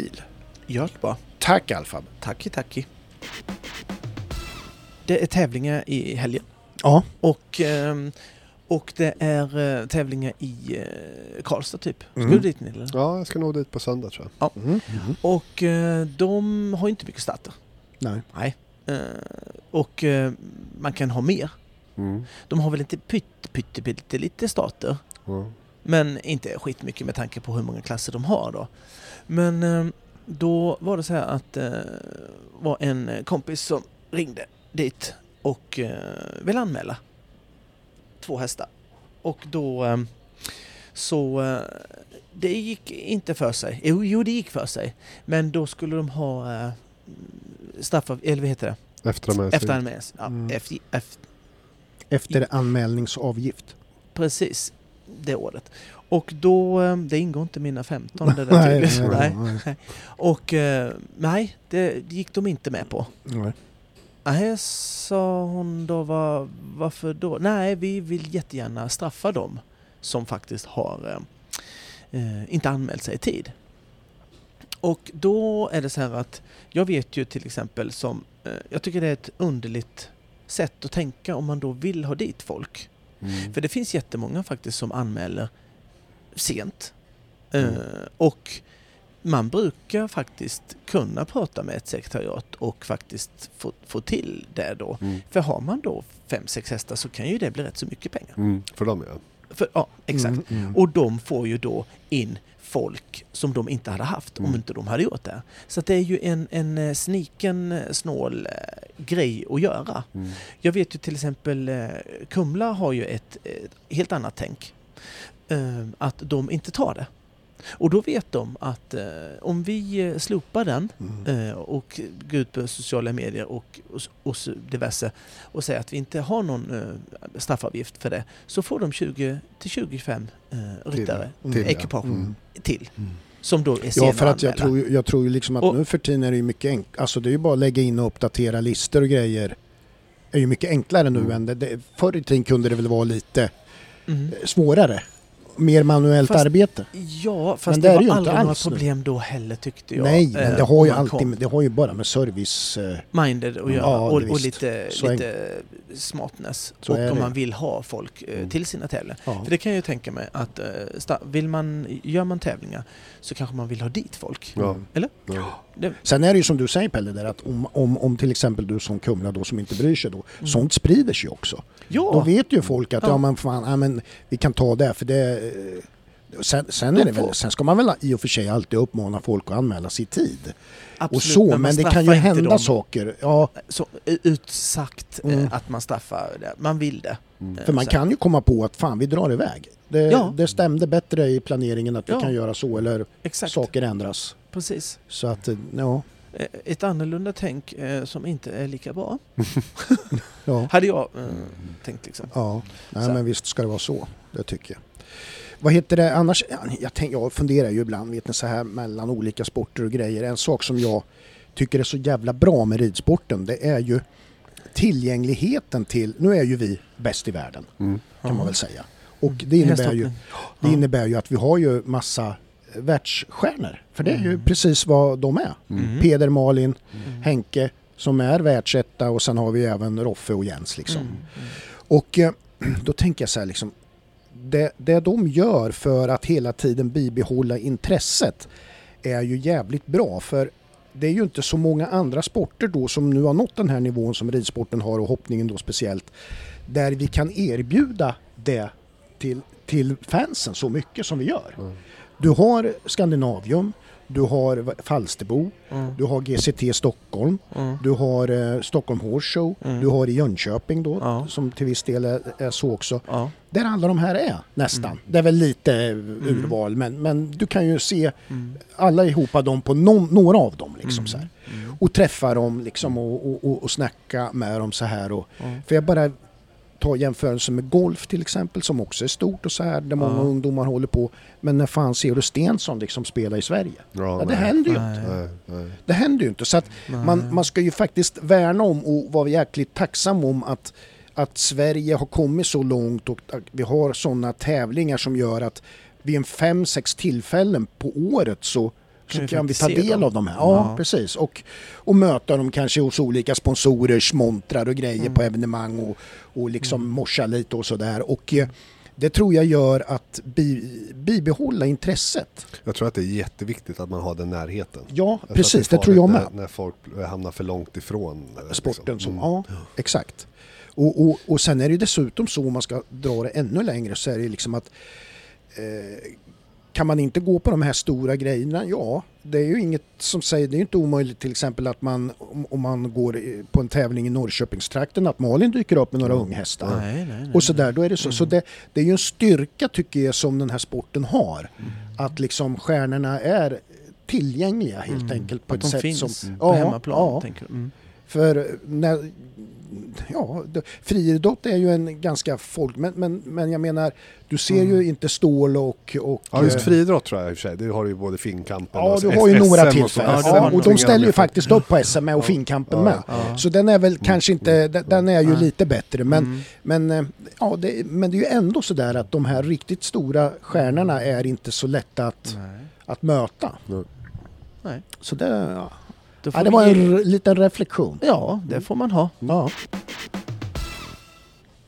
bil. gör det bara. Tack Alfab. Tacki tacki. Det är tävlingar i helgen. Ja. Och, ehm, och det är eh, tävlingar i eh, Karlstad typ. Ska Mm. du dit Nille? Ja, jag ska nå dit på söndag tror jag. Mm. Och eh, de har inte mycket starter. Nej. Nej. Och eh, man kan ha mer. Mm. De har väl inte pytte, pytte, pytte lite starter. Ja. Men inte skitmycket med tanke på hur många klasser de har då. Men eh, då var det så här att det var en kompis som ringde dit och eh, ville anmäla två hästar. Och då eh, så eh, det gick inte för sig. Jo, jo, det gick för sig. Men då skulle de ha eh, straff, eller vad heter det? Efteranmälan. Efteranmälan. Ja, Mm. efter, efter, Efter anmälningsavgift. precis det året. Och då, eh, det ingår inte mina 15 det där Nej, nej, nej. nej. Och eh, nej, det gick de inte med på. Nej. Nej, sa hon då, var, varför då? Nej, vi vill jättegärna straffa dem som faktiskt har eh, eh, inte anmält sig i tid. Och då är det så här att jag vet ju till exempel som, eh, jag tycker det är ett underligt sätt att tänka om man då vill ha dit folk. Mm. För det finns jättemånga faktiskt som anmäler sent. Mm. Eh, och man brukar faktiskt kunna prata med ett sekretariat och faktiskt få, få till det då. Mm. För har man då fem, sex hästar så kan ju det bli rätt så mycket pengar. Mm. För dem ja. För, ja, exakt. Mm, mm. Och de får ju då in folk som de inte hade haft om Mm. inte de hade gjort det. Så det är ju en, en eh, sniken eh, snål grej att göra. Mm. Jag vet ju till exempel Kumla har ju ett, ett helt annat tänk. Eh, Att de inte tar det. Och då vet de att eh, om vi eh, slopar den Mm. eh, och går ut på sociala medier och, och, och diverse och säger att vi inte har någon eh, straffavgift för det så får de 20 till 25 eh, ryttare. Till, ekipage Mm. till. Mm. Som då är sena Ja, för att jag tror, jag tror ju liksom att Och- nu för tiden är det ju mycket enkelt. Alltså det är ju bara att lägga in och uppdatera listor och grejer. Det är ju mycket enklare nu Mm. än det, det. Förr i tiden kunde det väl vara lite Mm. eh, svårare. Mer manuellt Fast- arbete. Ja, fast Men det, det var ju aldrig inte några alls nu. problem då heller tyckte jag. Nej, men eh, det har om ju alltid, det har ju bara med service... eh, minded att göra Ja, och, och lite, Så lite smartness. Så och om man vill ha folk eh, Mm. till sina tävlingar. Ja. För det kan jag ju tänka mig att eh, vill man, gör man tävlingar så kanske man vill ha dit folk. Ja. Mm. Eller? Ja. Det, Sen är det ju som du säger Pelle, där att om, om, om till exempel du som Kumla då som inte bryr sig då, Mm. sånt sprider sig också. Då ja, vet ju folk att ja, Ja. men fan, ja, men vi kan ta det för det... Sen, sen, är det väl, sen ska man väl i och för sig alltid uppmana folk att anmäla sig i tid. absolut, och så, men, man det kan ju hända dem. saker. Ja, Så, utsagt eh, Mm. att man straffar det. Man vill det. Mm. För man så- kan ju komma på att fan vi drar iväg. Det, Ja. det stämde bättre i planeringen att vi Ja. kan göra så eller Exakt, saker ändras. precis. Så att, eh, ja. Eh, Ett annorlunda tänk som inte är lika bra. Ja, Hade jag eh, tänkt liksom. ja. Nej, men visst ska det vara så. Det tycker jag. Vad heter det annars? Ja, Jag, tänk, jag funderar ju ibland vet ni, så här mellan olika sporter och grejer. En sak som jag tycker är så jävla bra med ridsporten det är ju tillgängligheten till, nu är ju vi bäst i världen Mm. kan man väl säga. Och det innebär, ju, det innebär ju att vi har ju massa eh, världsstjärnor. För det är ju Mm. precis vad de är. Mm. Peder, Malin, Mm. Henke som är världsetta och sen har vi även Roffe och Jens liksom. Mm. Mm. Och eh, då tänker jag så här liksom, det, det de gör för att hela tiden bibehålla intresset är ju jävligt bra för det är ju inte så många andra sporter då som nu har nått den här nivån som ridsporten har och hoppningen då speciellt där vi kan erbjuda det till, till fansen så mycket som vi gör. Mm. Du har Skandinavium, du har Falsterbo, Mm. du har GCT Stockholm, Mm. du har eh, Stockholm Horse Show, Mm. du har i Jönköping då, Ja. som till viss del är, är så också. Ja. Där alla de här är nästan. Mm. Det är väl lite eh, urval men, men du kan ju se Mm. alla ihopa dem på någon, några av dem liksom Mm. så här. Mm. Och träffa dem liksom och, och, och, och snacka med dem så här och för jag bara tar jämförelse med golf till exempel som också är stort och så här där många Ja. ungdomar håller på. Men när fan ser du Stensson liksom spela i Sverige? Ja, Ja, det händer ju Nej. inte. Nej. Det händer ju inte. Så att Nej. man, man ska ju faktiskt värna om och vara jäkligt tacksam om att, att Sverige har kommit så långt och att vi har sådana tävlingar som gör att vid en fem, sex tillfällen på året så, så kan vi ta del dem. av de här. Ja, Ja. precis. Och, och möta dem kanske hos olika sponsorers montrar och grejer Mm. på evenemang och, och liksom Mm. morsa lite och sådär. Och eh, det tror jag gör att bi, bibehålla intresset. Jag tror att det är jätteviktigt att man har den närheten. Ja, Jag precis. är Det tror jag med. När, när folk hamnar för långt ifrån eh, sporten liksom. som, Mm. ja exakt. Och, och, och sen är det dessutom så om man ska dra det ännu längre så är det liksom att eh, kan man inte gå på de här stora grejerna? Ja, det är ju inget som säger, det är inte omöjligt till exempel att man om, man går på en tävling i Norrköpingstrakten att Malin dyker upp med några unghästar. Nej, nej, nej. Och så där, då är det så. Så Mm. det, det är ju en styrka tycker jag som den här sporten har. Mm. Att liksom stjärnorna är tillgängliga helt Mm. enkelt på Att ett de sätt finns som... på Ja, hemmaplan. ja. Tänker du. Mm. För när, ja, friidrott är ju en ganska folk... Men, men, men jag menar, du ser ju Mm. inte stål och... och Ja just eh, friidrott tror jag i och för sig. Det har du ju både Finnkampen Ja, och du S- har ju SM några och så. tillfällen. Ja, det Ja, och de ställer ju faktiskt upp på SM och Ja. Finnkampen Ja. med. Ja. Så den är väl kanske inte, den, den är ju lite bättre men, Mm. men, eh, ja, det, men det är ju ändå sådär att de här riktigt stora stjärnorna är inte så lätta att, Nej. att möta. Nej. Så det, ja. Då får Ja, det var en r- liten reflektion. Ja, det får man ha. Ja.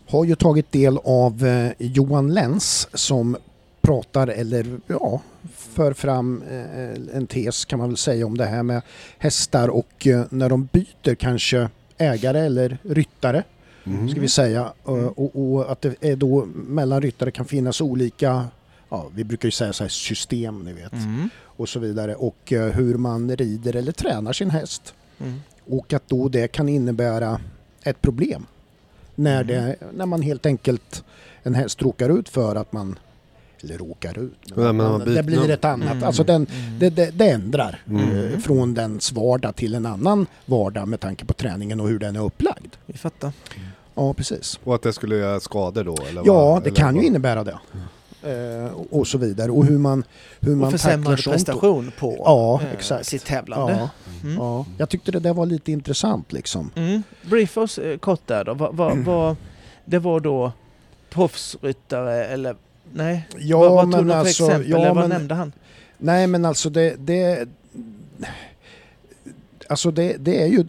Har ju tagit del av eh, Johan Lenz som pratar eller ja, för fram eh, en tes kan man väl säga om det här med hästar och eh, när de byter kanske ägare eller ryttare Mm. ska vi säga eh, och, och att det är då mellan ryttare kan finnas olika Ja, vi brukar ju säga så här system ni vet Mm. Och så vidare och eh, hur man rider eller tränar sin häst. Mm. Och att då det kan innebära ett problem. När, det, när man helt enkelt, en häst råkar ut för att man, eller råkar ut, men man, det blir ett annat. Mm. Alltså den, Mm. det, det, det ändrar Mm. eh, från dens vardag till en annan vardag med tanke på träningen och hur den är upplagd. Vi fattar. Ja, precis. Och att det skulle göra skador då? Eller Ja, vad? det Eller kan ju vad? innebära det. Eh, och, så vidare. Och hur man, hur man Och tacklar sånt. prestation på Ja, eh, exakt. sitt tävlande. Ja, Mm. ja. Jag tyckte det där var lite intressant liksom. Mm. Brief oss eh, kort där då. Va, va, va, det var då proffsryttare eller nej? Ja, vad vad tog du för alltså, exempel? ja, eller vad men- nämnde han? Nej men alltså det, det Alltså det, det är ju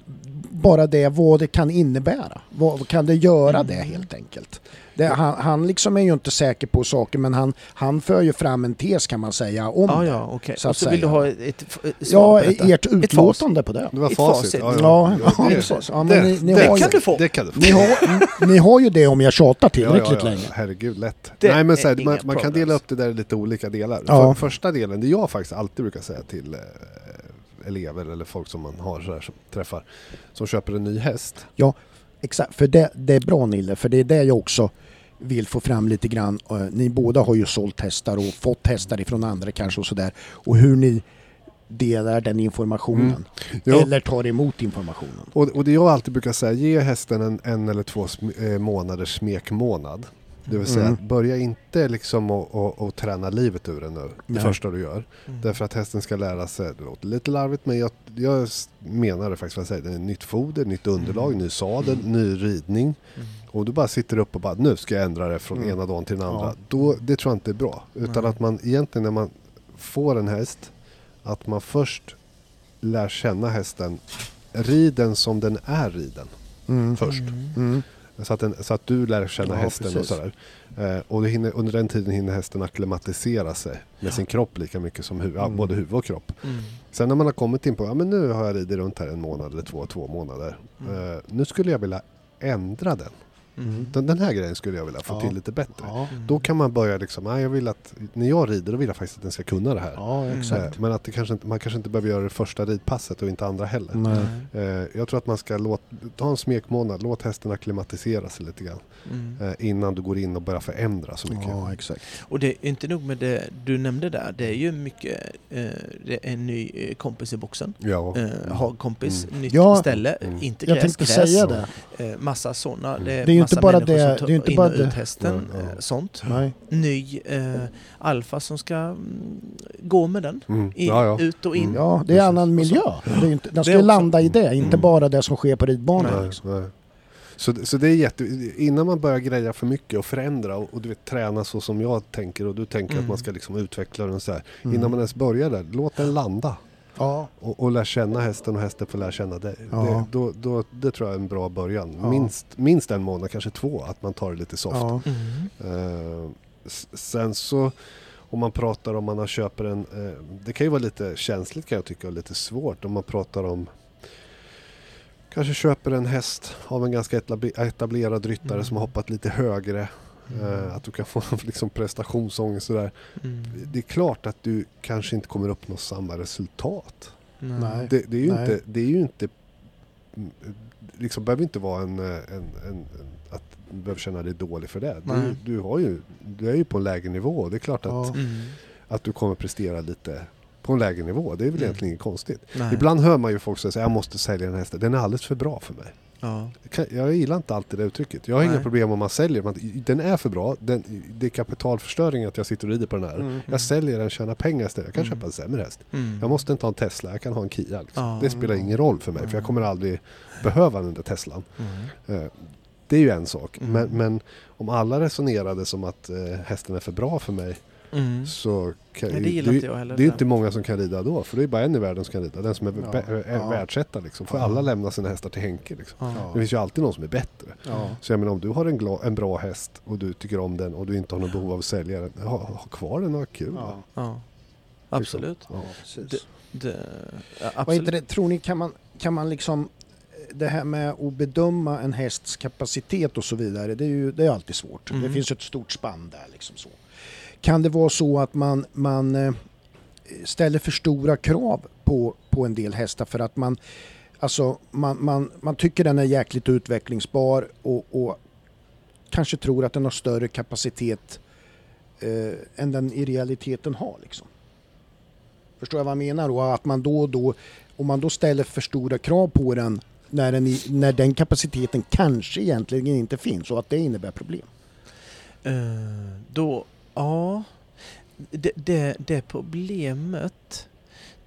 bara det vad det kan innebära. Vad kan det göra Mm. det helt enkelt? Det, han, han liksom är ju inte säker på saker men han, han för ju fram en tes kan man säga om Ja, det. ja, okej. så Och att så vill du säga. ha ett, ett, Ja, på detta? ert utlåtande på det. Det var facit. Ja, Ja, ja, det, precis. Ja, men det, ni, ni, det har kan ju, du få. Det kan du få. ni, har, ni har ju det om jag tjatar tillräckligt ja, ja, ja. länge. Herregud, lätt. Det Nej, men så här, är man, man kan dela upp det där i lite olika delar. Ja. För, första delen, det jag faktiskt alltid brukar säga till eh, elever eller folk som man har så här, som träffar, som köper en ny häst. Exakt, för det, det är bra Nille, för det är det jag också vill få fram lite grann. Eh, Ni båda har ju sålt hästar och fått hästar ifrån andra kanske och sådär. Och hur ni delar den informationen. Mm. Eller tar emot informationen. Och, och det jag alltid brukar säga, ge hästen en, en eller två sm- eh, månaders smekmånad. Det vill säga, Mm. börja inte liksom att att träna livet ur den nu, det Nej. första du gör. Mm. Därför att hästen ska lära sig, det låter lite larvigt men jag, jag menar det faktiskt vad jag säger. Det är nytt foder, nytt underlag, ny sadel, ny ridning. Och du bara sitter upp och bara nu ska jag ändra det från Mm. ena dagen till den andra. Ja. Då, det tror jag inte är bra. Utan Nej. att man egentligen när man får en häst, att man först lär känna hästen, rid den som den är riden Mm. först. Mm. Mm. Så att, den, så att du lär känna Ja, hästen och precis. sådär. Eh, och hinner, under den tiden hinner hästen akklimatisera sig med sin kropp lika mycket som hu- ja, Mm. både huvud och kropp. Mm. Sen när man har kommit in på, ja men nu har jag ridit runt här en månad eller två, två månader. Mm. Eh, nu skulle jag vilja ändra den. Mm. den. Den här grejen skulle jag vilja få Ja. till lite bättre. Ja. Mm. Då kan man börja liksom, nej jag vill att, när jag rider då vill jag faktiskt att den ska kunna det här. ja, Mm. exakt. Eh, Men att det kanske inte, man kanske inte behöver göra det första ridpasset och inte andra heller. Nej. Eh, jag tror att man ska låt, ta en smekmånad, låt hästen akklimatisera sig lite grann. Mm. Eh, innan du går in och börjar förändra så mycket. Ja, exakt. Och det är inte nog med det du nämnde där. Det är ju mycket, det är en ny kompis i boxen. Ja. Eh, har kompis, nytt Ja. ställe, Mm. inte Jag gräs, tänkte gräs. säga det. Massa sådana. Mm. Det är, Det är ju massa inte bara människor det- som det är tar inte in bara och det. ut hästen. Ja, ja. Eh, sånt. Nej. Ny eh, alfa som ska mm, gå med den. Mm. I, ja, ja. Ut och in. Mm. Ja, det är Precis. annan miljö. Det är inte, den ska Det ju landa i det, inte Mm. bara det som sker på ridbanan. Nej, Liksom. nej. Så, så det är jätte... Innan man börjar greja för mycket och förändra och, och du vet, träna så som jag tänker och du tänker Mm. att man ska liksom utveckla den så här. Mm. Innan man ens börjar där, låt den landa. Ja, Och, och lär känna hästen och hästen får lära känna dig. Ja. Det, då, då, det tror jag är en bra början. Ja. Minst, minst en månad, kanske två, att man tar det lite soft. ja. Mm. S- sen så om man pratar om man har köper en, eh, det kan ju vara lite känsligt kan jag tycka och lite svårt om man pratar om Kanske köper en häst av en ganska etablerad ryttare Mm. som har hoppat lite högre. Mm. Att du kan få liksom prestationsångest sådär. Mm. Det är klart att du kanske inte kommer uppnå samma resultat. Nej. Det, det är ju Nej. inte, det är ju inte mm, liksom behöver inte vara en, eh, en, en, en att du behöver känna dig dålig för det. Du, du, har ju, du är ju på en lägre nivå det är klart att, Ja. Mm. att du kommer prestera lite på en lägre nivå. Det är väl Mm. egentligen inget konstigt. Nej. Ibland hör man ju folk säga att jag måste sälja den här hästen, den är alldeles för bra för mig. Ja. Jag gillar inte alltid det uttrycket. Jag har Nej. inga problem om man säljer den. Den är för bra, den, det är kapitalförstöring att jag sitter och rider på den här. Mm. Jag säljer den, tjänar pengar istället. Jag kan Mm. köpa en sämre häst. Mm. Jag måste inte ha en Tesla, jag kan ha en Kia. Liksom. Ja. Det spelar ingen roll för mig, för jag kommer aldrig behöva den där Teslan. Mm. Eh, Det är ju en sak. Mm. Men, men om alla resonerade som att eh, hästen är för bra för mig Mm. så kan, Nej, det, det gillar inte jag heller. det är inte många som kan rida då. För det är bara en i världen som kan rida. Den som är Ja. är Ja. världsetta liksom. Får Ja. alla lämna sina hästar till Henke liksom. Ja. Det finns ju alltid någon som är bättre. Ja. Så jag menar om du har en, gla- en bra häst och du tycker om den och du inte har något behov av att sälja den. Ha, ha kvar den och ha kul. Ja. va? Ja. Absolut. Precis. Det, absolut. det, tror ni, kan man, kan man liksom det här med att bedöma en hästs kapacitet och så vidare, det är ju det är alltid svårt. Mm. Det finns ett stort spann där. Liksom så. Kan det vara så att man, man eh, ställer för stora krav på, på en del hästar för att man, alltså, man, man, man tycker den är jäkligt utvecklingsbar och, och kanske tror att den har större kapacitet eh, än den i realiteten har. Liksom. Förstår jag vad jag menar? Och Att man då och då, om man då ställer för stora krav på den när den, i- när den kapaciteten kanske egentligen inte finns och att det innebär problem. Eh, då, ja. Det, det, det problemet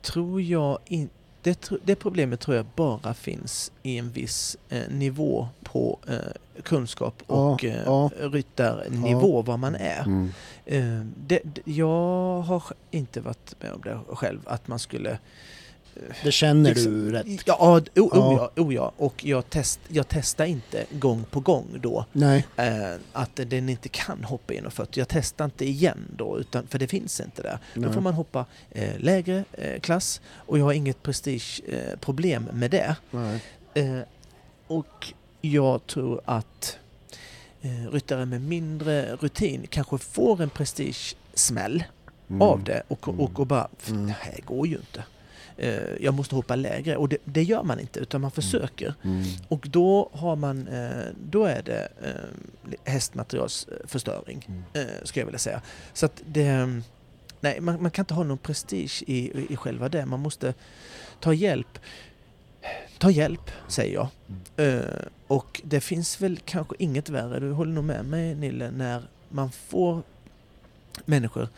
tror jag inte... Det, det problemet tror jag bara finns i en viss eh, nivå på eh, kunskap Ja, och eh, ja. ryttarnivå, vad man är. Mm. Eh, det, det, jag har inte varit med om det själv, att man skulle... Det känner liksom- du rätt? Ja, o, o, Ja. ja. O, ja. Och jag, test, jag testar inte gång på gång då Nej. eh, att den inte kan hoppa 1,40. Jag testar inte igen då, utan, för det finns inte där. Då Nej. får man hoppa eh, lägre eh, klass och jag har inget prestigeproblem eh, med det. Eh, och jag tror att eh, ryttare med mindre rutin kanske får en prestigesmäll Mm. av det och, och, och bara "F- Mm. det här går ju inte. Eh, jag måste hoppa lägre och det, det gör man inte utan man försöker. Mm. Och då har man, eh, då är det eh, hästmaterialsförstöring, Mm. skulle jag vilja säga. Så att det, nej man, man kan inte ha någon prestige i, i själva det. Man måste ta hjälp. Ta hjälp, säger jag. Eh, och det finns väl kanske inget värre, du håller nog med mig Nille, när man får människor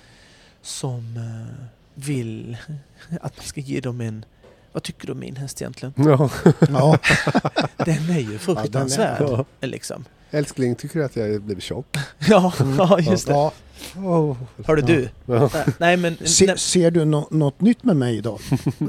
som vill att man ska ge dem en vad tycker du om min häst egentligen? Ja. Ja. Den är ju fruktansvärd. Ja. liksom. Älskling, tycker du att jag blivit tjock? Ja, ja, just det. Ja. Oh. Hörde du? Ja. Nej, Nej men... Se, nej, ser du nå- något nytt med mig idag?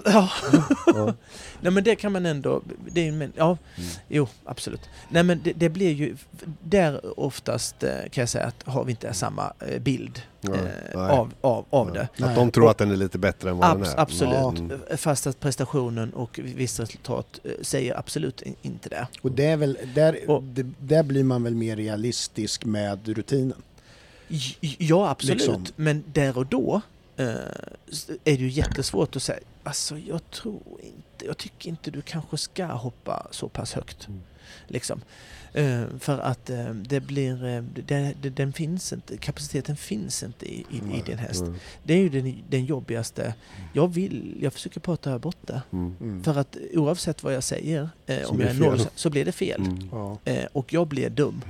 ja. Ja. Nej men det kan man ändå... Det är, men, ja, Mm. jo absolut. Nej men det, det blir ju... Där oftast eh, kan jag säga att har vi inte samma eh, bild Ja, eh, av, av, av Ja. det. Att Nej. de tror att den är lite bättre än vad den Abs- är. absolut. Mm. Fast att prestationen och vissa resultat eh, säger absolut in- inte det. Och det är väl, där, Och- det, där blir man väl mer realistisk med rutinen. Ja, absolut. Liksom. Men där och då eh, är det ju jättesvårt att säga. Alltså, jag tror inte, jag tycker inte du kanske ska hoppa så pass högt. Mm. Liksom. Eh, för att eh, det blir, eh, det, det, den finns inte, kapaciteten finns inte i, i, i din häst. Mm. Det är ju den, den jobbigaste. Jag vill, jag försöker prata bort det. Mm. Mm. För att oavsett vad jag säger, eh, om jag är noll, så blir det fel. Mm. Ja. Eh, och jag blir dum.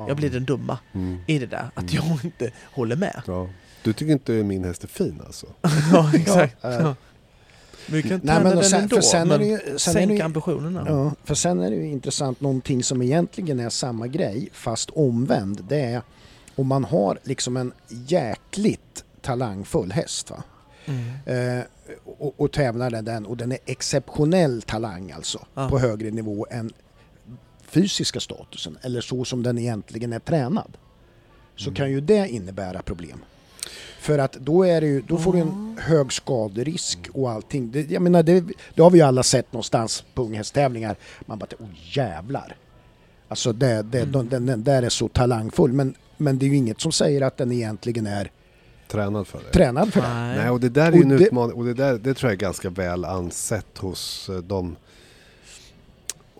Ja. Jag blir den dumma Mm. i det där. Att Mm. jag inte håller med. Ja. Du tycker inte min häst är fin alltså? ja, exakt. Ja, vi kan Nej, men den sen, ändå, för sen är men det ju, sen är sänka ju, ambitionerna. ja, för sen är det ju intressant någonting som egentligen är samma grej fast omvänd. Det är om man har liksom en jäkligt talangfull häst va? Mm. Eh, och, och tävlar den- den och den är exceptionell talang alltså Ja. på högre nivå än fysiska statusen eller så som den egentligen är tränad. Så Mm. kan ju det innebära problem. För att då, är det ju, då får du en hög skaderisk och allting. Det, jag menar, det, det har vi ju alla sett någonstans på unghästtävlingar. Man bara, oh jävlar. Alltså det, det, Mm. den, den där är så talangfull. Men, men det är ju inget som säger att den egentligen är Tränad för det? tränad för det. Nej. Nej, och det där är ju en utmaning och det, där, det tror jag är ganska väl ansett hos eh, de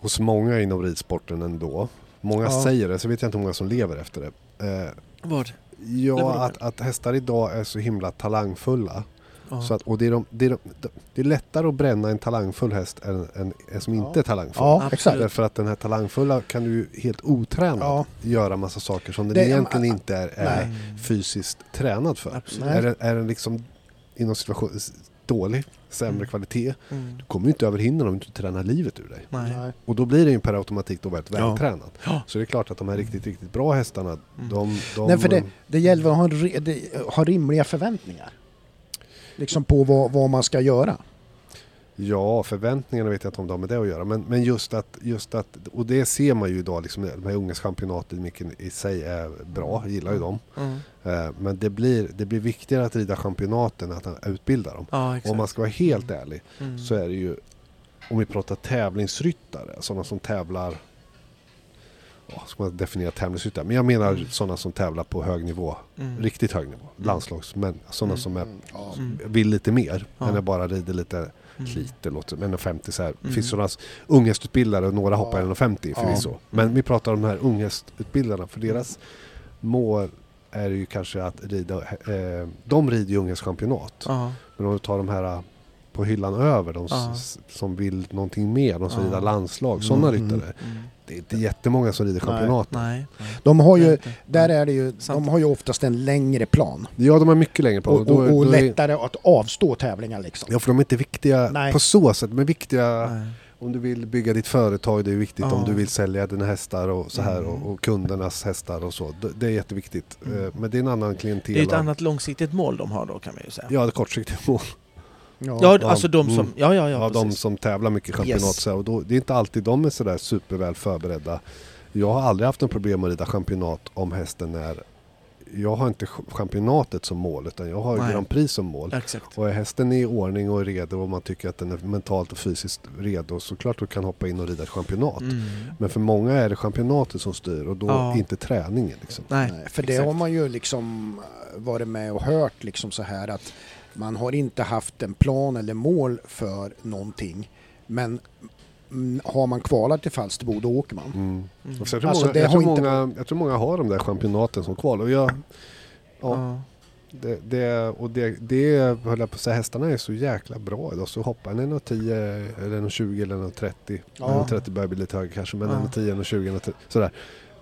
hos många inom ridsporten ändå. Många Ja. säger det, så vet jag inte hur många som lever efter det. Eh, Vad? ja, att, att hästar idag är så himla talangfulla Ja. Så att, och det är, de, det, är de, det är lättare att bränna en talangfull häst än en, en som Ja. inte är talangfull. Ja, exakt. Därför att den här talangfulla kan du ju helt otränad Ja. göra massa saker som den Det- egentligen inte är, är fysiskt tränad för. Absolut. Är den, är den liksom inom situation dålig, sämre Mm. kvalitet, Mm. du kommer ju inte över hindren om du inte tränar livet ur dig. Nej. Och då blir det ju per automatik då väldigt Ja. vältränad. Ja. Så det är klart att de här riktigt, riktigt bra hästarna, Mm. de... de Nej, för det, det gäller att ha, ha rimliga förväntningar. Liksom på vad, vad man ska göra. Ja, förväntningarna vet jag inte om det har med det att göra. Men, men just, att, just att, och det ser man ju idag, liksom, de här ungdomschampionaten mycket i sig är bra, jag gillar ju dem. Mm. Eh, Men det blir, det blir viktigare att rida championaten än att utbilda dem. Ja. Om man ska vara helt ärlig Mm. så är det ju, om vi pratar tävlingsryttare, sådana som tävlar Ja, ska man definiera tävlingsryttare? Men jag menar Mm. sådana som tävlar på hög nivå. Mm. Riktigt hög nivå. Landslagsmän. Sådana Mm. som är. Mm. vill lite mer. Ja. Än att bara rider lite, Mm. lite låter men 50 så här. Mm. finns sådana unghästutbildare och några Ja. hoppar 1,50 Ja. förvisso. Men vi pratar om de här unghästutbildarna. För deras mål är ju kanske att rida, eh, de rider ju unghästchampionat. Ja. Men om du tar de här på hyllan över, de Ja. s- som vill någonting mer, de som Ja. rider landslag, sådana Mm. ryttare. Mm. Det är inte jättemånga som rider Nej. championat. Nej. De har ju, där är det ju, de har ju oftast en längre plan. Ja, de har mycket längre på. Och, Då- och, och då är- lättare att avstå tävlingar liksom. Ja, för de är inte viktiga Nej. på så sätt. Är viktiga Nej. om du vill bygga ditt företag, det är viktigt Ja. om du vill sälja dina hästar och så här Mm. och, och kundernas hästar och så. Det, är jätteviktigt. Mm. Eh, Men det är en annan klientel. Det är ett annat långsiktigt mål de har då kan man ju säga. Ja, det är kortsiktigt mål. Ja, Ja, alltså de som... mm. Ja, ja, ja, Ja, de som tävlar mycket i championat. Yes. Och då, det är inte alltid de är sådär superväl förberedda. Jag har aldrig haft en problem att rida championat om hästen är... Jag har inte ch- championatet som mål utan jag har Nej. Grand Prix som mål. Exakt. Och är hästen i ordning och redo och man tycker att den är mentalt och fysiskt redo så klart du kan hoppa in och rida ett championat. Mm. Men för många är det championatet som styr och då Ja. inte träningen. Liksom. Nej, Nej, för det exakt. har man ju liksom eh, varit med och hört liksom så här att man har inte haft en plan eller mål för någonting. Men mm, har man kvalat till Falsterbo då åker man. Mm. Mm. Och så jag, tror Alltså, många, jag, har tror inte många, jag tror många har de där championaten som kval. Och jag, ja, Ja. Det, det, och det, det höll jag på att säga, hästarna är så jäkla bra idag. Så hoppar en 1,10 eller 1,20 eller 1,30. Ja. 1,30 börjar bli lite högre kanske, men Ja. 1,10, 1,20, 1,30 sådär.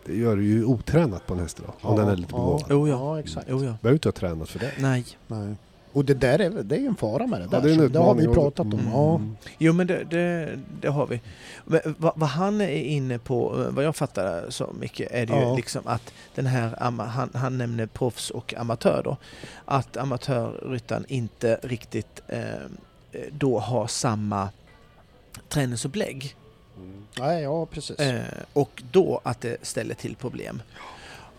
Det gör du ju otränat på en häst idag. Om Ja, den är lite ja. begåvad. Oh, ja. Ja, exakt. Jo, ja. Behöver inte ha tränat för det. Nej. Nej. Och det där är, det är ju en fara med det Ja, där. det är en så det har vi pratat om. Mm. Ja. Jo men det, det, det har vi. Men vad, vad han är inne på, eh, vad jag fattar så mycket, är det ju Ja. liksom att den här, han, han nämner proffs och amatör då, att amatörryttaren inte riktigt eh, då har samma träningsupplägg. Mm. Nej, ja precis. Eh, och då att det ställer till problem.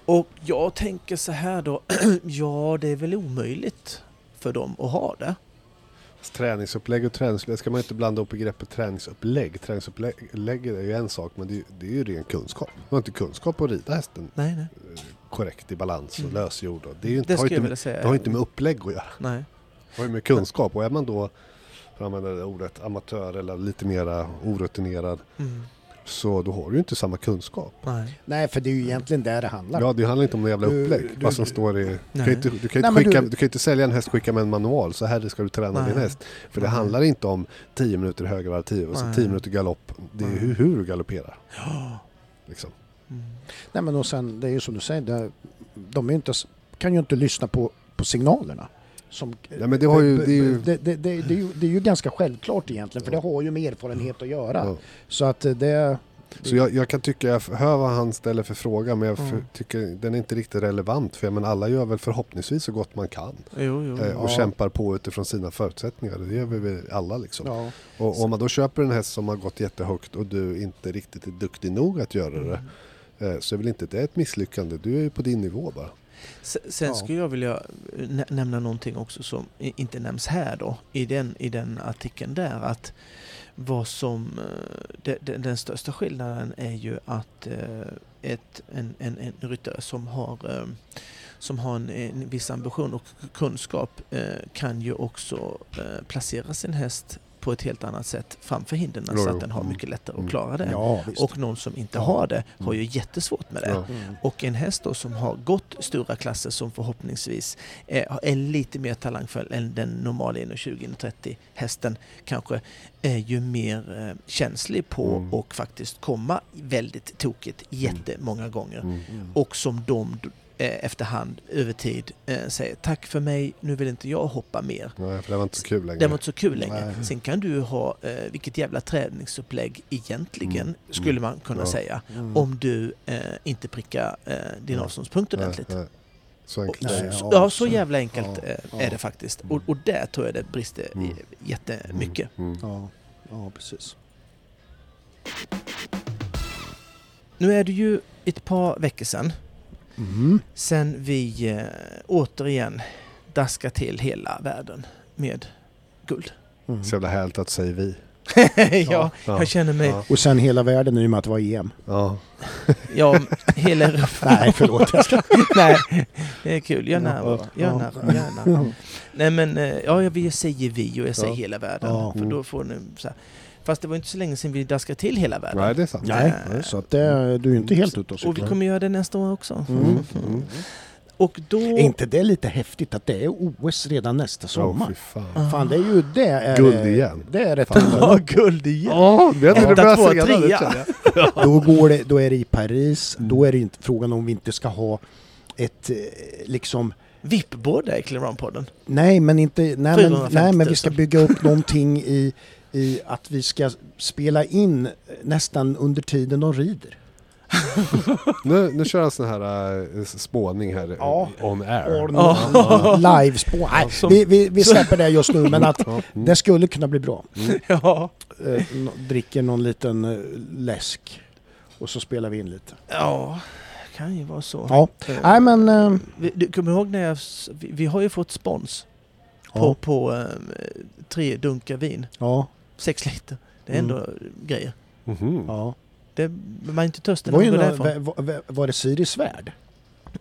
Och jag tänker så här då, ja det är väl omöjligt för dem att ha det. Träningsupplägg och träningsupplägg ska man inte blanda upp begreppet träningsupplägg. Träningsupplägg är ju en sak men det är, det är ju ren kunskap. Man har inte kunskap att rida hästen Nej, nej. eh, korrekt i balans och Mm. lösgjord. Det, är ju inte, Det har, inte, säga. det har inte med upplägg att göra. Nej. Det har ju med kunskap och är man då, för att använda det ordet, amatör eller lite mera orutinerad Mm. Så då har du ju inte samma kunskap. Nej. Nej, för det är ju egentligen där det handlar. Ja, det handlar inte om några jävla Du- upplägg. du- vad som står i... Du kan inte, du kan Nej, skicka, du- du kan inte sälja en häst skicka med en manual. Så här ska du träna Nej. din häst. För det Nej. handlar inte om 10 minuter högervarv, 10 och så Nej. 10 minuter galopp. Det är hur, hur du galopperar. Ja. Liksom. Mm. Nej, men och sen, det är ju som du säger, det, de inte, kan ju inte lyssna på, på signalerna. Som, Ja, men det har ju- det är ju- det, det, det, det, är ju, det är ju ganska självklart egentligen, för det har ju med erfarenhet att göra. Ja. Så att eh, det... Så jag, jag kan tycka, jag hör vad han ställer för fråga men jag Mm. för, tycker den är inte riktigt relevant. För jag menar, alla gör väl förhoppningsvis så gott man kan. Jo, jo. eh, och Ja. kämpar på utifrån sina förutsättningar. Det gör vi väl alla liksom. Ja, Och om man då köper en häst som har gått jättehögt och du inte riktigt är duktig nog att göra det. Mm. eh, Så är väl inte det ett misslyckande. Du är ju på din nivå bara. Se- Sen Ja. skulle jag vilja nä- nämna någonting också som inte nämns här då i den, i den artikeln där att vad som eh, de, de, den största skillnaden är ju att eh, ett, en, en, en ryttare som har eh, som har en, en viss ambition och kunskap eh, kan ju också eh, placera sin häst på ett helt annat sätt framför hindren så att den har Mm. mycket lättare att Mm. klara det. Ja. Och någon som inte Ja. har det har ju jättesvårt med det. Ja. Mm. Och en häst då som har gått stora klasser som förhoppningsvis är, är lite mer talangfull än den normala 1,20-1,30 hästen kanske är ju mer eh, känslig på Mm. och faktiskt komma väldigt tokigt jättemånga gånger. Mm. Mm. Och som de efterhand över tid eh, säger tack för mig, nu vill inte jag hoppa mer. Nej, för det var inte så kul längre. Det var inte så kul längre. Nej. Sen kan du ha eh, vilket jävla träningsupplägg egentligen, Mm. skulle man kunna Ja. säga, Mm. om du eh, inte prickar eh, din Ja. avståndspunkt Nej, ordentligt. nej. Så Och, enkelt. Nej, är det. så, ja, ja, så jävla enkelt ja, eh, ja. är det faktiskt. Mm. Och, och där tror jag det brister Mm. jättemycket. Mm. Ja, ja, precis. Nu är det ju ett par veckor sedan, Mm. sen vi eh, återigen daskar till hela världen med guld. Mm. Så jävla härligt att säga vi. ja, Ja. jag känner mig... Ja. Och sen hela världen i och med att det var EM. Ja. Ja, hela Europa. Nej, förlåt. Jag ska... Nej, det är kul. Gör bara. Gör narr. Nej men, eh, ja jag säger vi och jag säger Ja. hela världen. Ja. För Mm. då får ni så här. Fast det var inte så länge sedan vi daskade till hela världen. Nej, det är sant. Nej, så att det, du är inte helt ute och Och vi cyklar. kommer göra det nästa år också. Mm. Mm. Och då... Är inte det lite häftigt att det är OS redan nästa sommar? fy fan. Ah. Fan, det är ju det. Är, Guld igen. Det är rätt Ja, guld igen! Ja, vi hade det trea. känner jag. Då, går det, då är det i Paris. Mm. Då är det inte frågan om vi inte ska ha ett eh, liksom VIP-båd där i Clearon-podden. Nej, men inte... Nej, men, 450 nej, men vi ska 000. bygga upp någonting i, i att vi ska spela in nästan under tiden de rider. Nu, nu kör jag en sån här uh, spåning här Ja. eh, on air. Ja. Livespår. Nej, Som- vi, vi, vi släpper det just nu, men att Ja. Mm. det skulle kunna bli bra. Ja. Eh, dricker någon liten eh, läsk och så spelar vi in lite. Ja, kan ju vara så. Ja, nej men... eh, vi, du kommer ihåg när jag... Vi, vi har ju fått spons på, Ja, på eh, tre dunkar vin. ja, Sex liter. Det är Mm. ändå grejer. Mhm. ja. Det, man är inte törstig var, när ju man går nå- därifrån. var, var, det Siri Svärd?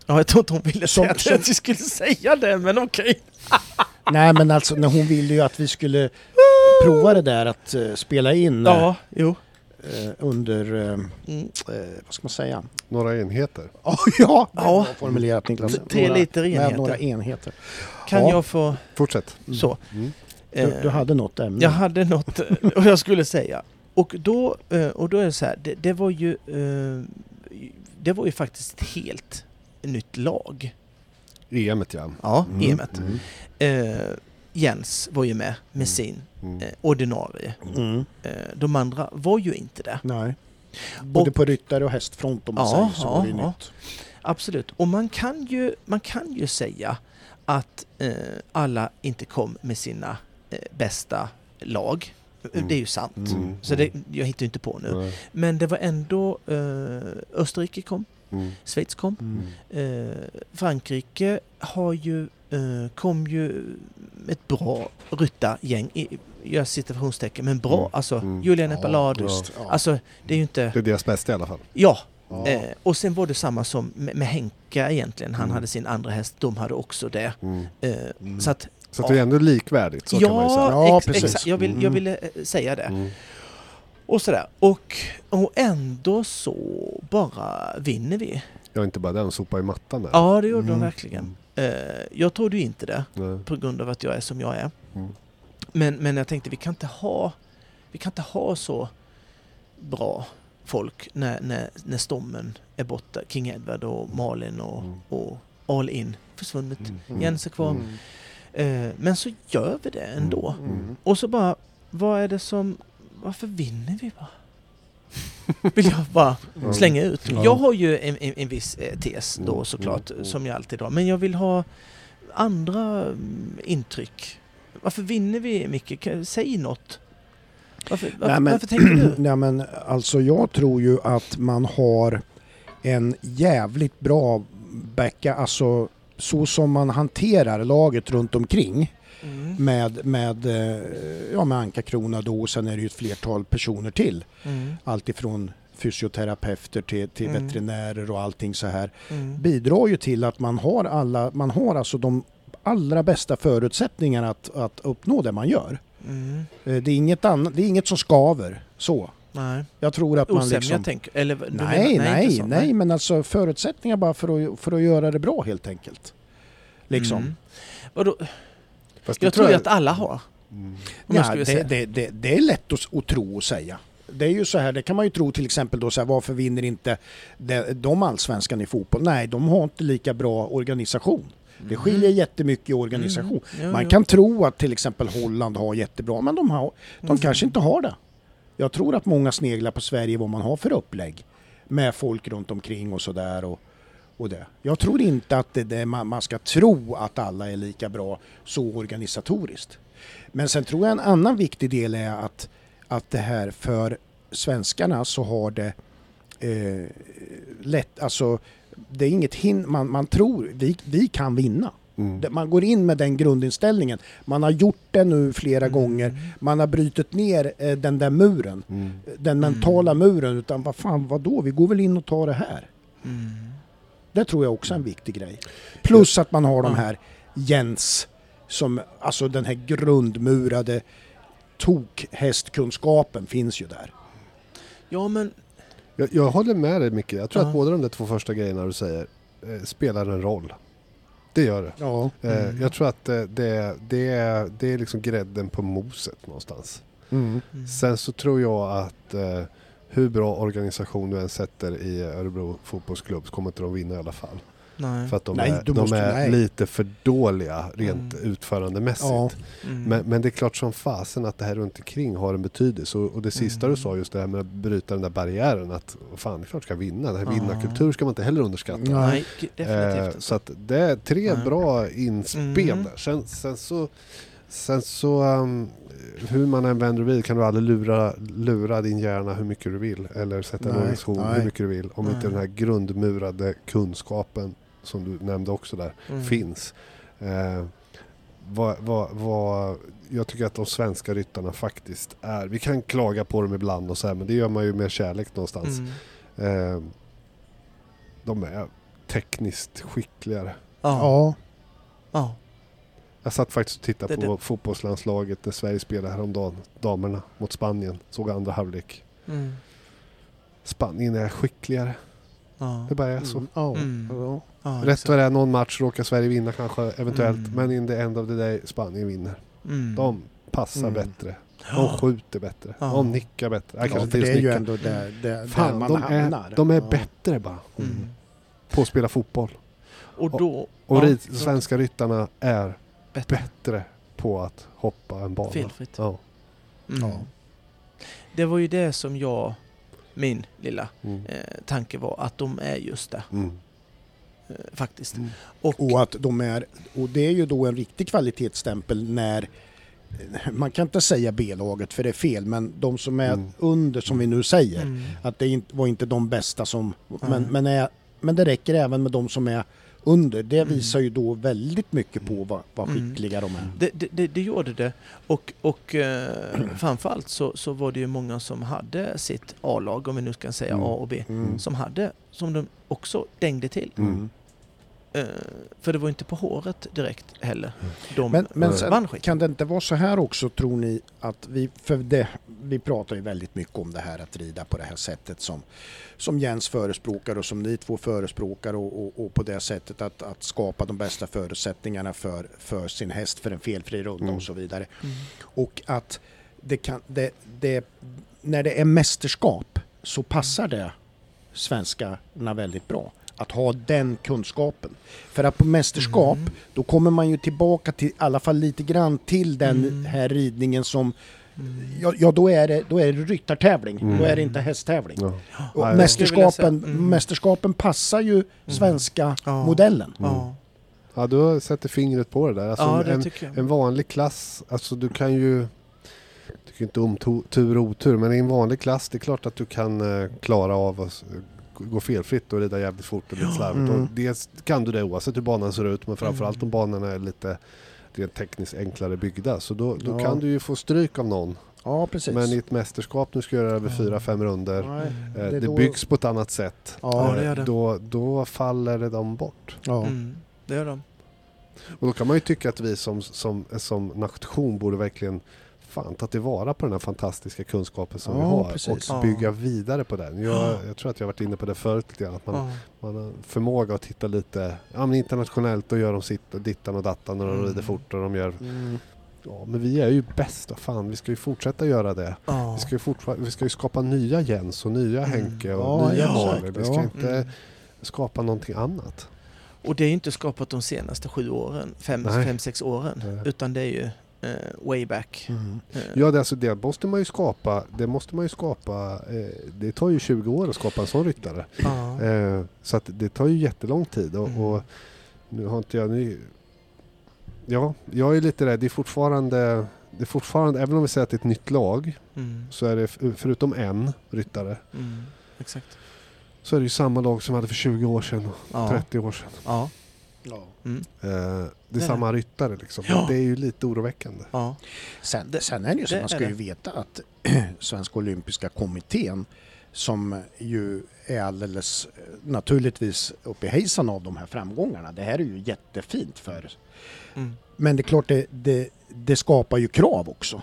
Ja, jag tror inte hon ville Som- säga att som- jag skulle säga det, men okej. Nej men alltså när hon ville ju att vi skulle prova det där att eh, spela in eh, Ja, jo. eh, under, eh, Mm. eh, vad ska man säga? Några enheter. Oh, ja, Ja. bra formulerat Niklas. Tre liter med enheter. några enheter. Kan Ja. jag få... Fortsätt. Så. Mm. Du, eh, du hade något ämne? Jag hade något eh, och jag skulle säga. Och då, eh, och då är det så här, det, det var ju... Det var ju faktiskt ett helt nytt lag. EMet ja. Ja, Mm. EMet. Mm. Eh, Jens var ju med med sin Mm. eh, ordinarie. Mm. Eh, de andra var ju inte det. Nej. Både Och- på ryttare och hästfront om man Ja, säger så ja, var det ju ja. nytt. Absolut. Och man kan ju, man kan ju säga att eh, alla inte kom med sina bästa lag. Mm. Det är ju sant. Mm. Så det, jag hittar ju inte på nu. Nej. Men det var ändå eh, Österrike kom, Mm. Schweiz kom. Mm. Eh, Frankrike har ju, eh, kom ju ett bra ryttargäng, i, jag citationstecken, men bra. Mm. Alltså Mm. Julian Ja, Epalad. visst, ja. Alltså det är ju inte... Det är deras bästa i alla fall. Ja, Ja. Eh, och sen var det samma som med, med Henka egentligen. Han Mm. hade sin andra häst, de hade också det. Mm. Eh, Mm. Så att, Så att det är ändå likvärdigt, så kan man ju säga. ja, Ja, ex, precis. jag, vill, jag Mm. ville eh, säga det. Mm. Och sådär. Och, och ändå så bara vinner vi. Ja, inte bara den, sopa i mattan där. Ja, det gjorde de Mm. verkligen. Eh, jag trodde ju inte det Nej. på grund av att jag är som jag är. Mm. Men, men jag tänkte vi kan inte ha, vi kan inte ha så bra folk när, när, när stommen är borta. King Edward och Malin och, Mm. och All In försvunnit. Mm. Jens är kvar. Mm. Eh, men så gör vi det ändå. Mm. Och så bara, vad är det som, varför vinner vi bara? Vill jag bara Mm. slänga ut. Ja. Jag har ju en, en, en viss eh, tes då Mm, såklart, mm, mm. som jag alltid har. Men jag vill ha andra mm, intryck. Varför vinner vi Micke? Säg något. Varför, varför, Nej, men- varför tänker du? Nej men alltså jag tror ju att man har en jävligt bra backa, alltså så som man hanterar laget runt omkring Mm. med, med, eh, ja, med Anka Krona då och sen är det ju ett flertal personer till. Mm. Allt ifrån fysioterapeuter till, till Mm. veterinärer och allting så här. Mm. Bidrar ju till att man har alla, man har alltså de allra bästa förutsättningarna att, att uppnå det man gör. Mm. Eh, Det är inget, annat, det är inget som skaver. Så. Nej. Jag tror att man Osämja liksom... tänker Eller Nej, menar- nej, nej, så, men alltså förutsättningar bara för att, för att göra det bra helt enkelt. Liksom. Mm. Vadå? Fast Jag tror ju att alla har. Mm. Jag Ja, det, det, det, det är lätt att, att tro och säga. Det är ju så här, det kan man ju tro till exempel då så här, varför vinner inte de, de allsvenskan i fotboll? Nej, de har inte lika bra organisation. Det skiljer jättemycket i organisation. Mm. Jo, Man jo. kan tro att till exempel Holland har jättebra, men de, har, de Mm. kanske inte har det. Jag tror att många sneglar på Sverige vad man har för upplägg med folk runt omkring och sådär. Och, och det. Jag tror inte att det, det, man, man ska tro att alla är lika bra så organisatoriskt. Men sen tror jag en annan viktig del är att, att det här för svenskarna så har det eh, lätt, alltså det är inget hinder, man, man tror vi, vi kan vinna. Mm. Man går in med den grundinställningen. Man har gjort det nu flera Mm. gånger. Man har brutit ner eh, den där muren. Mm. Den mentala muren. Utan vad fan, vad då? Vi går väl in och tar det här. Mm. Det tror jag också är en viktig grej. Plus att man har de här Jens, som, alltså den här grundmurade tokhästkunskapen finns ju där. Ja men Jag, jag håller med dig Micke. Jag tror Ja. att båda de där två första grejerna du säger eh, spelar en roll. Det gör det. Ja. Eh, Mm. Jag tror att eh, det, det, är, det är liksom grädden på moset någonstans. Mm. Mm. Sen så tror jag att eh, hur bra organisation du än sätter i Örebro fotbollsklubb så kommer inte de vinna i alla fall. Nej. För att de Nej, är, de måste- är nej. lite för dåliga rent Mm. utförandemässigt. Ja. Mm. Men, men det är klart som fasen att det här runt omkring har en betydelse. Och, och det sista Mm. du sa just det här med att bryta den där barriären. Att fan, det är klart ska vinna. Den här Ja. vinnarkultur ska man inte heller underskatta. Nej. G- Eh, definitivt så att det är tre Nej. bra inspel Mm. där. Sen, sen så, sen så um, hur man än vänder vrider kan du aldrig lura, lura din hjärna hur mycket du vill. Eller sätta en organisation hur mycket du vill. Om inte Nej. den här grundmurade kunskapen som du nämnde också där Mm. finns. Eh, vad, vad, vad, jag tycker att de svenska ryttarna faktiskt är, vi kan klaga på dem ibland och så här, men det gör man ju med kärlek någonstans. Mm. Eh, de är tekniskt skickligare. Ja. Ja. ja. Jag satt faktiskt och tittade Det- på det- fotbollslandslaget när Sverige spelade häromdagen, damerna mot Spanien. Såg andra halvlek. Mm. Spanien är skickligare. Ja. Det bara är så. Mm. Ja. Mm. Ja. Rätt vad det är, någon match råkar Sverige vinna kanske, eventuellt. Mm. Men in the end of the day, Spanien vinner. Mm. De passar Mm. bättre. De skjuter bättre. Ja. De nickar bättre. Ja, kanske det är just ju nickar. ändå där, där, där Fan, man de hamnar. är, de är bättre bara Mm. på att spela fotboll. Och då... Och ja, rit, svenska ryttarna är Bättre. bättre på att hoppa en bana. Felfritt. Ja. Mm. Det var ju det som jag, min lilla Mm. eh, tanke var, att de är just det. Eh, faktiskt. Mm. Och, Och att de är, och det är ju då en riktig kvalitetsstämpel när man kan inte säga B-laget för det är fel, men de som är Mm. under som vi nu säger, mm. att det var inte de bästa som, men, men, är, men det räcker även med de som är under. Det Mm. visar ju då väldigt mycket på vad, vad Mm. skickliga de är. det, det, det, det gjorde det. Och, och eh, framförallt så, så var det ju många som hade sitt A-lag, om vi nu ska säga Mm. A och B, Mm. som hade, som de också dängde till. Mm. Eh, för det var inte på håret direkt heller. De Men, men sen, kan det inte vara så här också tror ni att vi, för det, vi pratar ju väldigt mycket om det här att rida på det här sättet som, som Jens förespråkar och som ni två förespråkar och, och, och på det sättet att, att skapa de bästa förutsättningarna för, för sin häst för en felfri runda Mm. och så vidare. Mm. Och att det kan, det, det, när det är mästerskap så passar det svenskarna väldigt bra. Att ha den kunskapen. För att på mästerskap Mm. då kommer man ju tillbaka till i alla fall lite grann till den Mm. här ridningen som Mm. Ja, ja då, är det, då är det ryttartävling, Mm. då är det inte hästtävling. Ja. Och vilja mästerskapen, mm. mästerskapen passar ju svenska Ja. modellen. Ja, ja, du sätter fingret på det där. Alltså ja det en, en vanlig klass, alltså du kan ju jag tycker inte om tur och otur, men i en vanlig klass det är klart att du kan eh, klara av att gå felfritt och rida jävligt fort och lite slarvigt. Mm. Och det kan du det oavsett hur banan ser ut, men framförallt Mm. om banorna är lite rent tekniskt enklare byggda. Så då, då Ja. kan du ju få stryk av någon. Ja, precis. Men i ett mästerskap du ska göra det över fyra, fem runder. Nej, eh, det Det då- byggs på ett annat sätt. Ja, det gör det. Då, då faller det dem bort. ja. Mm. Det gör de. Och då kan man ju tycka att vi som, som, som nation borde verkligen fan ta tillvara på den här fantastiska kunskapen som Ja, vi har precis. och Ja. bygga vidare på den. Jag, jag tror att jag har varit inne på det förut lite grann, att man, Ja. man har förmåga att titta lite ja, men internationellt och gör de sitt och dittan och dattan och de Mm. rider fort och de gör Mm. Ja men vi är ju bäst, fan vi ska ju fortsätta göra det. Ja. Vi ska ju, fortfar- vi ska ju skapa nya Jens och nya Mm. Henke och Ja, nya. Malin. Vi ska Ja. inte Mm. skapa någonting annat. Och det är ju inte skapat de senaste sju åren, fem, Nej. fem sex åren. Nej. Utan det är ju eh, way back. Mm. Eh, Ja det, alltså, det måste man ju skapa, det måste man ju skapa, eh, det tar ju 20 år att skapa en sån ryttare. Eh, så att det tar ju jättelång tid och, Mm. och nu har inte jag... Nu, ja, jag är lite rädd. Det är fortfarande, det är fortfarande, även om vi säger att det är ett nytt lag, Mm. så är det förutom en ryttare, Mm. Exakt. så är det ju samma lag som vi hade för 20 år sedan och Ja. 30 år sedan. Ja. Ja. Mm. Eh, det är samma ryttare liksom. Ja. Det är ju lite oroväckande. Ja. Sen, Det- sen är det ju så, det man ska ju veta att Svenska Olympiska Kommittén som ju är alldeles eh, naturligtvis uppe i hejsan av de här framgångarna. Det här är ju jättefint för Mm. Men det är klart, det, det, det skapar ju krav också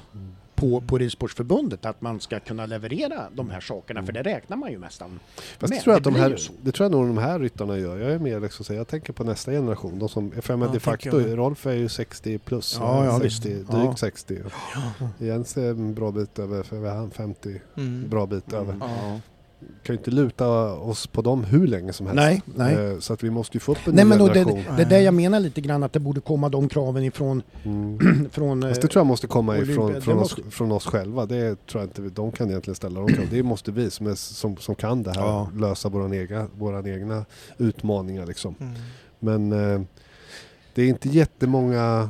på, på Ridsportförbundet att man ska kunna leverera de här sakerna, för det räknar man ju nästan Fast med. det tror jag att de här, det tror jag nog de här ryttarna gör. Jag är mer liksom, så jag tänker på nästa generation. De som, för Ja, de facto. Rolf är ju 60 plus. Ja, ja, 60, visst. drygt Ja. 60. Ja. Jens är en bra bit över, för han 50, Mm. bra bit över. Mm. Ja. Kan ju inte luta oss på dem hur länge som helst. Nej, nej. Eh, Så att vi måste ju få upp en Nej ny men och det, generation. det är det jag menar lite grann att det borde komma de kraven ifrån Mm. från, Fast eh, det tror jag måste komma Olympia, ifrån från, måste- oss, från oss själva. Det tror jag inte vi- de kan egentligen ställa de kraven. Det måste vi som, är, som, som kan det här Ja. lösa våra egna, våran egna utmaningar liksom. Mm. Men eh, det är inte jättemånga...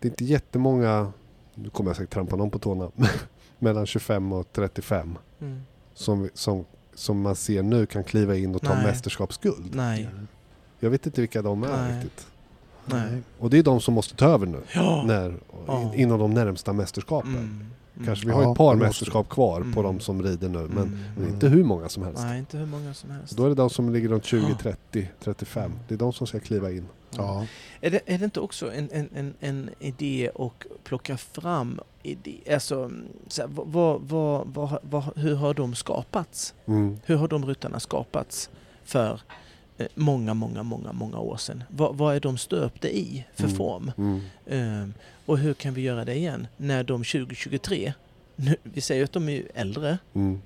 Det är inte jättemånga... Nu kommer jag säkert trampa någon på tårna. mellan 25 och 35 Mm. Som, som, som man ser nu kan kliva in och ta Nej. mästerskapsguld. Nej. Jag vet inte vilka de är Nej. riktigt. Nej. Och det är de som måste ta över nu. Ja. När, Ja. in, inom de närmsta mästerskapen. Mm. Mm. Kanske vi har Ja, ett par mästerskap kvar på Mm. de som rider nu. Men, Mm. men inte hur många som helst. Nej, inte hur många som helst. Då är det de som ligger runt 20, Ja. 30, 35. Mm. Det är de som ska kliva in. Ja. Är det, är det inte också en, en, en, en idé att plocka fram idé, alltså, mm, så här, vad, vad, vad, vad, hur har de skapats? Mm. Hur har de ryttarna skapats för många, många, många, många år sedan? Vad, vad är de stöpta i för Mm. form? Mm. Ehm, och hur kan vi göra det igen när de 2023, nu, vi säger att de är äldre, Mm.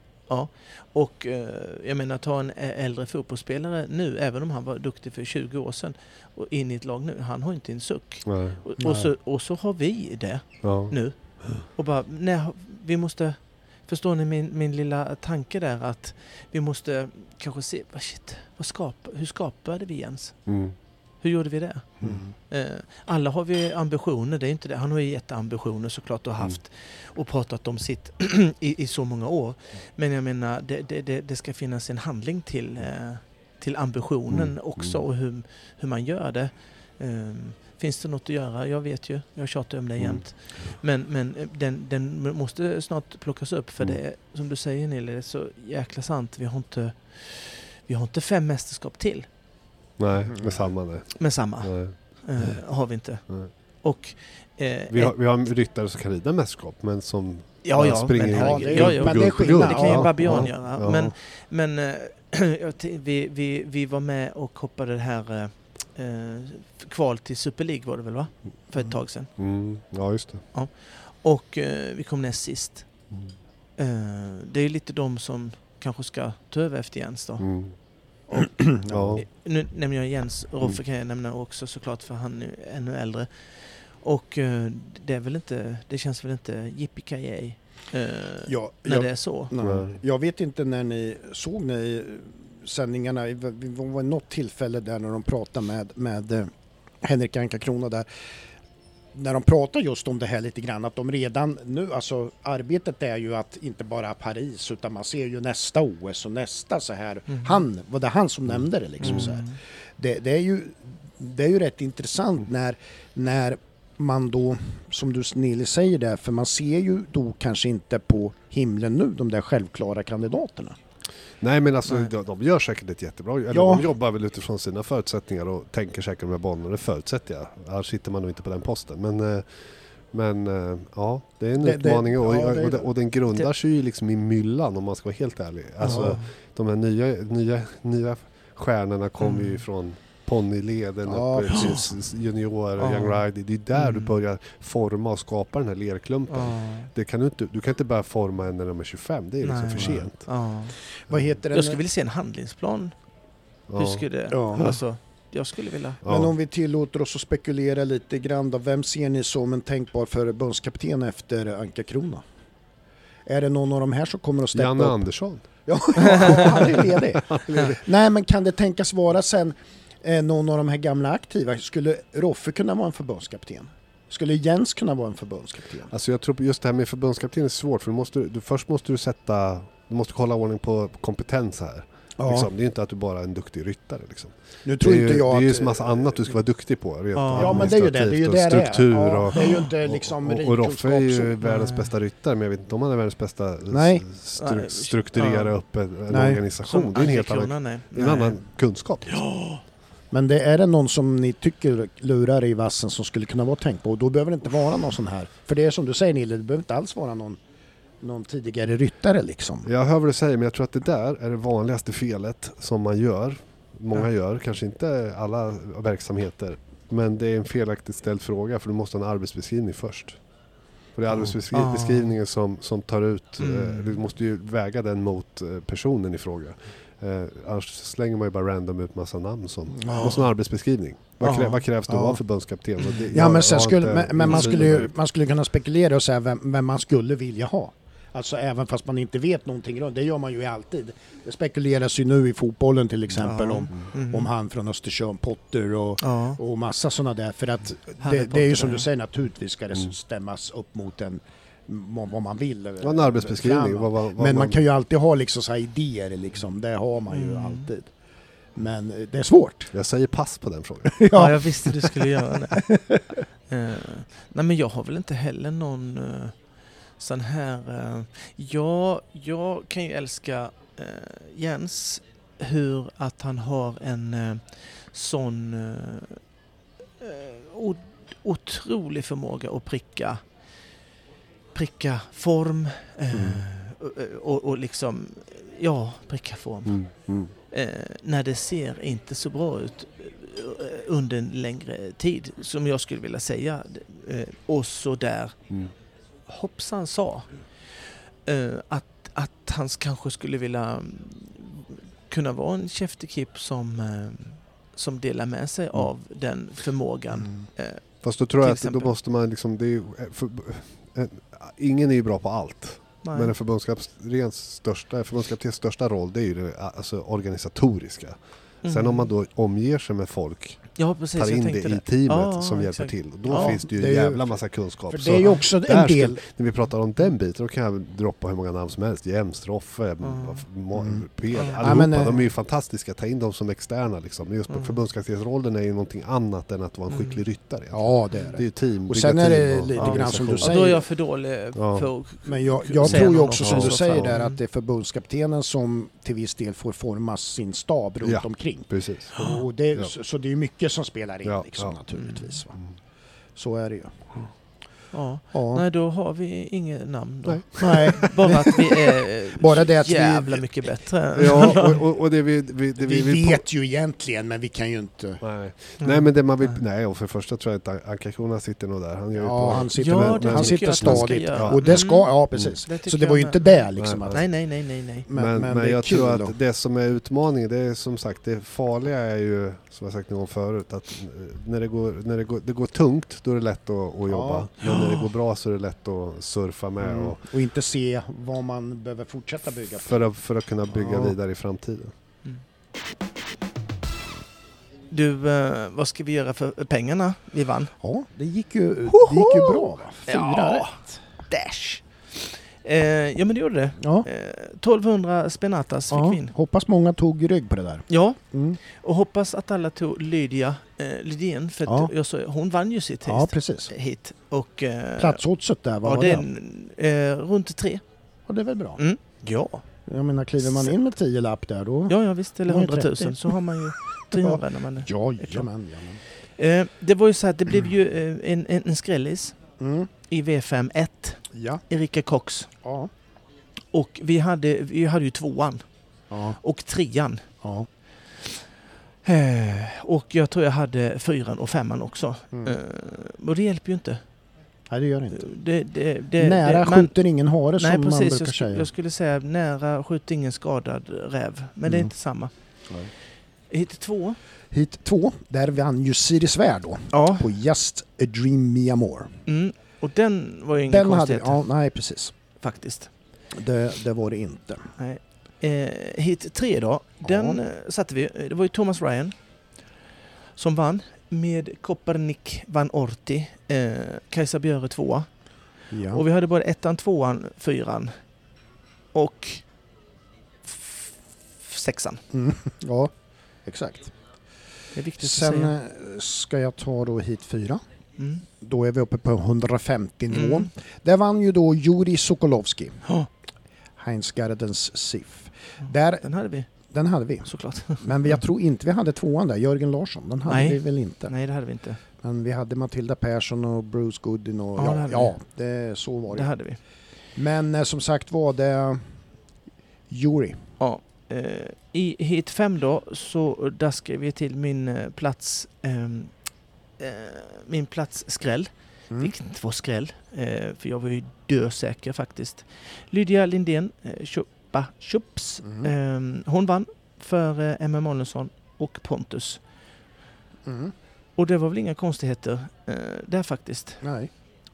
och eh, jag menar ta en äldre fotbollsspelare nu, även om han var duktig för 20 år sedan, och in i ett lag nu, han har inte en suck. Och, och, så, och så har vi det Ja. nu. Och bara, nej, vi måste... Förstår ni min, min lilla tanke där att vi måste kanske se, vad shit, vad skapa, hur skapade vi ens? Mm. Hur gjorde vi det? Mm. Eh, alla har vi ambitioner, det är inte det. Han har ju jätteambitioner såklart och haft och pratat om sitt i, i så många år. Men jag menar, det, det, det, ska finnas en handling till, eh, till ambitionen Mm, också mm. och hur, hur man gör det. Ehm, finns det något att göra? Jag vet ju, jag tjatar om det Mm. jämt. Men, men eh, den, den måste snart plockas upp för Mm. det är, som du säger Nille, det är så jäkla sant. Vi har inte, vi har inte fem mästerskap till Nej, med samma nej. med samma. nej. Eh, har vi inte. nej. Och eh, Vi, har, vi har ryttare som kan rida mästerskap men som Ja, ja, springer men herregud. det ja, ja, men det är skillnad. Det kan ju Ja, Babian ja, göra. ja. Men, men eh, vi, vi, vi var med och hoppade det här eh, kval till Super League var det väl va? För ett tag sedan. Mm, ja, just det. Och eh, vi kom näst sist. Mm. Eh, det är lite de som kanske ska ta över efter Jens då. Mm. Och, Ja. eh, Nu nämner jag Jens, Roffe Mm. kan jag nämna också såklart för han är ännu äldre. Och eh, det är väl inte, det känns väl inte yippee eh, Ja, när jag, det är så. nej. jag vet inte när ni såg ni sändningarna, vi var något tillfälle där när de pratade med, med eh, Henrik Anka Krona där när de pratar just om det här lite grann att de redan nu, alltså arbetet är ju att inte bara Paris utan man ser ju nästa OS och nästa så här. Mm. Han, var det han som nämnde det liksom så här. Mm. Det, det, är ju, det är ju rätt intressant när, när man då, som du Nili säger där, för man ser ju då kanske inte på himlen nu de där självklara kandidaterna. Nej men alltså Nej. de, de gör säkert ett jättebra eller Ja. de jobbar väl utifrån sina förutsättningar och tänker säkert med banorna, det förutsätter jag. Annars sitter man nog inte på den posten. Men, eh, Men eh, ja, det är en Det- det- utmaning och, ja, det och, det. och den grundar sig ju liksom i myllan om man ska vara helt ärlig. Alltså Ja. de här nya, nya, nya stjärnorna kommer ju Mm. från ponnyleden Ja, upp till junior, Ja. young rider. Det är där du Mm. börjar forma och skapa den här lerklumpen. Ja. Det kan du, inte, du kan inte börja forma en när de är 25, det är liksom Nej. för sent. Ja. Vad heter den? Jag skulle vilja se en handlingsplan. Hur skulle... Ja. Alltså, jag skulle vilja... Ja. Men om vi tillåter oss att spekulera lite grann då, vem ser ni som en tänkbar förbundskapten efter Anka Krona? Är det någon av de här som kommer att steppa Janne upp? Andersson. Ja, han är ledig. Nej, men kan det tänkas vara sen eh, någon av de här gamla aktiva? Skulle Roffe kunna vara en förbundskapten? Skulle Jens kunna vara en förbundskapten? Alltså jag tror just det här med förbundskapten är svårt för du måste, du, först måste du sätta, du måste hålla ordning på kompetens här. Ja, Liksom. Det är inte att du bara är en duktig ryttare. Liksom. nu Det tror är ju, inte jag det är ju så massa annat du ska vara duktig på. Rent Ja. Ja, men det är ju det. Det är ju det och det är. struktur Ja, och, det är ju inte liksom och, och, och Roffe är ju världens bästa ryttare men jag vet inte om han är världens bästa Nej. stru, strukturera Ja. upp en, en organisation. Det är en helt annan, det en annan kunskap. Men det är det någon som ni tycker lurar i vassen som skulle kunna vara tänkt på? Och då behöver det inte vara någon sån här. För det är som du säger Nille, det behöver inte alls vara någon, någon tidigare ryttare liksom. Jag hör vad du säger men jag tror att det där är det vanligaste felet som man gör. Många Ja. gör, kanske inte alla verksamheter. Men det är en felaktigt ställd fråga för du måste ha en arbetsbeskrivning först. För det är arbetsbeskrivningen som, som tar ut, Mm. eh, du måste ju väga den mot eh, personen i fråga. Eh, annars slänger man ju bara random ut massa namn som, Ja. måste ha en arbetsbeskrivning. Vad, krä, Ja. vad krävs det att Ja. vara förbundskapten? Och det- Ja men, sen har skulle, inte men, men man, skulle ju, man skulle kunna spekulera och säga vem, vem man skulle vilja ha. Alltså även fast man inte vet någonting runt, det gör man ju alltid. Det spekuleras ju nu i fotbollen till exempel Ja. om, Mhm. om han från Östersund, Potter och, Ja. och massa sådana där. För att det, det är ju som ja. du säger, naturligtvis ska det Mm. stämmas upp mot en, vad man vill. Det var en arbetsbeskrivning. Vad, vad, vad Men man kan ju alltid ha liksom så här idéer, liksom. det har man ju Mm. alltid. Men eh, det är svårt. Jag säger pass på den frågan. Ja, jag visste du skulle göra det. Eh, nej, men jag har väl inte heller någon uh, sån här... Uh, jag, jag kan ju älska eh, Jens, hur att han har en uh, sån uh, otrolig förmåga att pricka, pricka form eh, Mm. och, och, och liksom, ja, pricka form Mm. Mm. eh, när det ser inte så bra ut eh, under en längre tid, som jag skulle vilja säga. Eh, och så där Mm. hoppsan sa eh, att, att han kanske skulle vilja mm, kunna vara en käftekip som, eh, som delar med sig Mm. av den förmågan. Eh, Fast då tror jag att då måste man liksom, det är, för, en, ingen är ju bra på allt. nej. Men en förbundskaptens största, förbundskaptens största roll det är ju det alltså, organisatoriska. Sen Mm. om man då omger sig med folk, ja, precis, tar jag in det i teamet Ja, som hjälper exakt. till. Då Ja, finns det ju det en är jävla massa kunskap. Det är ju också en ska- del... När vi pratar om den biten, då kan jag droppa hur många namn som helst. Jems, Roffe, Ja. Mm. Peder, Ja. allihopa. Ja, eh, de är ju fantastiska. Ta in dem som externa liksom. Just Mm. förbundskaptensrollen är ju någonting annat än att vara en Mm. skicklig ryttare. Ja, det är Det är det. ju team, Och sen är det lite grann som du Ja, säger. då är jag för dålig Ja. för Men jag, jag tror ju också om som det. du säger Ja. där att det är förbundskaptenen som till viss del får forma sin stab runt Ja. omkring. Precis. Och det, Ja. så det är mycket som spelar in Ja, liksom, ja. naturligtvis. Va? Mm. Så är det ju. Ja. Ja. Nej, då har vi inget namn då. Nej. Nej. Bara att vi är Bara det att vi- jävla mycket bättre. Ja, och, och, och det vi, vi, det Vi, vi, vill på- vet ju egentligen men vi kan ju inte... Nej. Nej men det man vill, Nej. nej och för det första tror jag att Anka Krona sitter nog där. Han gör Ja, på, han sitter, Ja, med, det han sitter stadigt. göra. Och det ska, Mm. ja precis. Det tycker Så det var ju inte det liksom. Nej, att, Nej, nej, nej, nej, nej. men, men, men, men, det jag tror då. att det som är utmaningen, det är som sagt det farliga är ju, som jag sagt någon gång förut, att när det går, när det går, det går tungt då är det lätt att, att jobba. Men när det går bra så är det lätt att surfa med Mm. och, Och inte se vad man behöver fortsätta bygga på. för, att, för att kunna bygga Ja. vidare i framtiden. Mm. Du, eh, vad ska vi göra för pengarna vi vann? Ja, det gick ju, det gick ju bra va? Fyra Ja. rätt. Dash! Eh, ja men det gjorde det. Ja. Eh, 1200 spenatas fick ja. vi in. Hoppas många tog rygg på det där. Ja, Mm. och hoppas att alla tog Lydia eh, Lidén för att Ja. jag så, hon vann ju sitt Ja, hit. precis. hit. Och, eh, Platsoddset där, vad ja, var det det? eh, runt tre. Ja, det är väl bra. Mm. Ja. Jag menar, kliver man in med 10 lapp där då... ja, ja visst. Eller Det var ju 100 000 30. så har man ju 300 när man är... Ja, klart. jajamän, jajamän. Eh, det var ju så att det blev ju eh, en, en, en skrällis. Mm. i V5 1, Ja. Erika Cox. Ja. Och vi hade, vi hade ju tvåan Ja. och trean. Ja. Eh, och jag tror jag hade fyran och femman också. Mm. Eh, och det hjälper ju inte. Nej, det gör det inte. Det, det, det, Nära man- skjuter ingen hare som Nej man precis, brukar jag, säga. jag skulle säga nära skjuter ingen skadad räv. Men det är Mm. inte samma. Nej. Hit två. Hit två, där vann ju Siri Svär då Ja. på Just a Dream Me More. Mm. Och den var ju ingen hade, konstighet ja, nej precis. faktiskt. Det, det var det inte. Nej. Eh, hit tre då. Den Ja. eh, satte vi. Det var ju Thomas Ryan som vann med Kopernik van Orti. Eh, Kajsa Björe tvåa. Ja. Och vi hade både ettan, tvåan, fyran och sexan. Mm. ja, exakt. Sen eh, ska jag ta då hit fyra. Mm. Då är vi uppe på 150 nivån. Mm. Där vann ju då Juri Sokolovski, Ja, Heinz Gardens SIF. Där, den hade vi den hade vi. såklart. Men jag tror inte vi hade tvåan där, Jörgen Larsson. Den hade Nej. vi väl inte. Nej, det hade vi inte. Men vi hade Matilda Persson och Bruce Goodin och Ja, ja, ja det, så var Det det. hade vi. Men eh, som sagt var det Juri. Ja. Eh, I hit fem då så daskade vi till min eh, plats eh, min plats skräll. Mm. Vilket inte var skräll, eh, för jag var ju dösäker faktiskt. Lydia Lindén, eh, Chuppa Chups, Mm. eh, hon vann för eh, Emma Emanuelsson och Pontus. Mm. Och det var väl inga konstigheter eh, där faktiskt. Nej.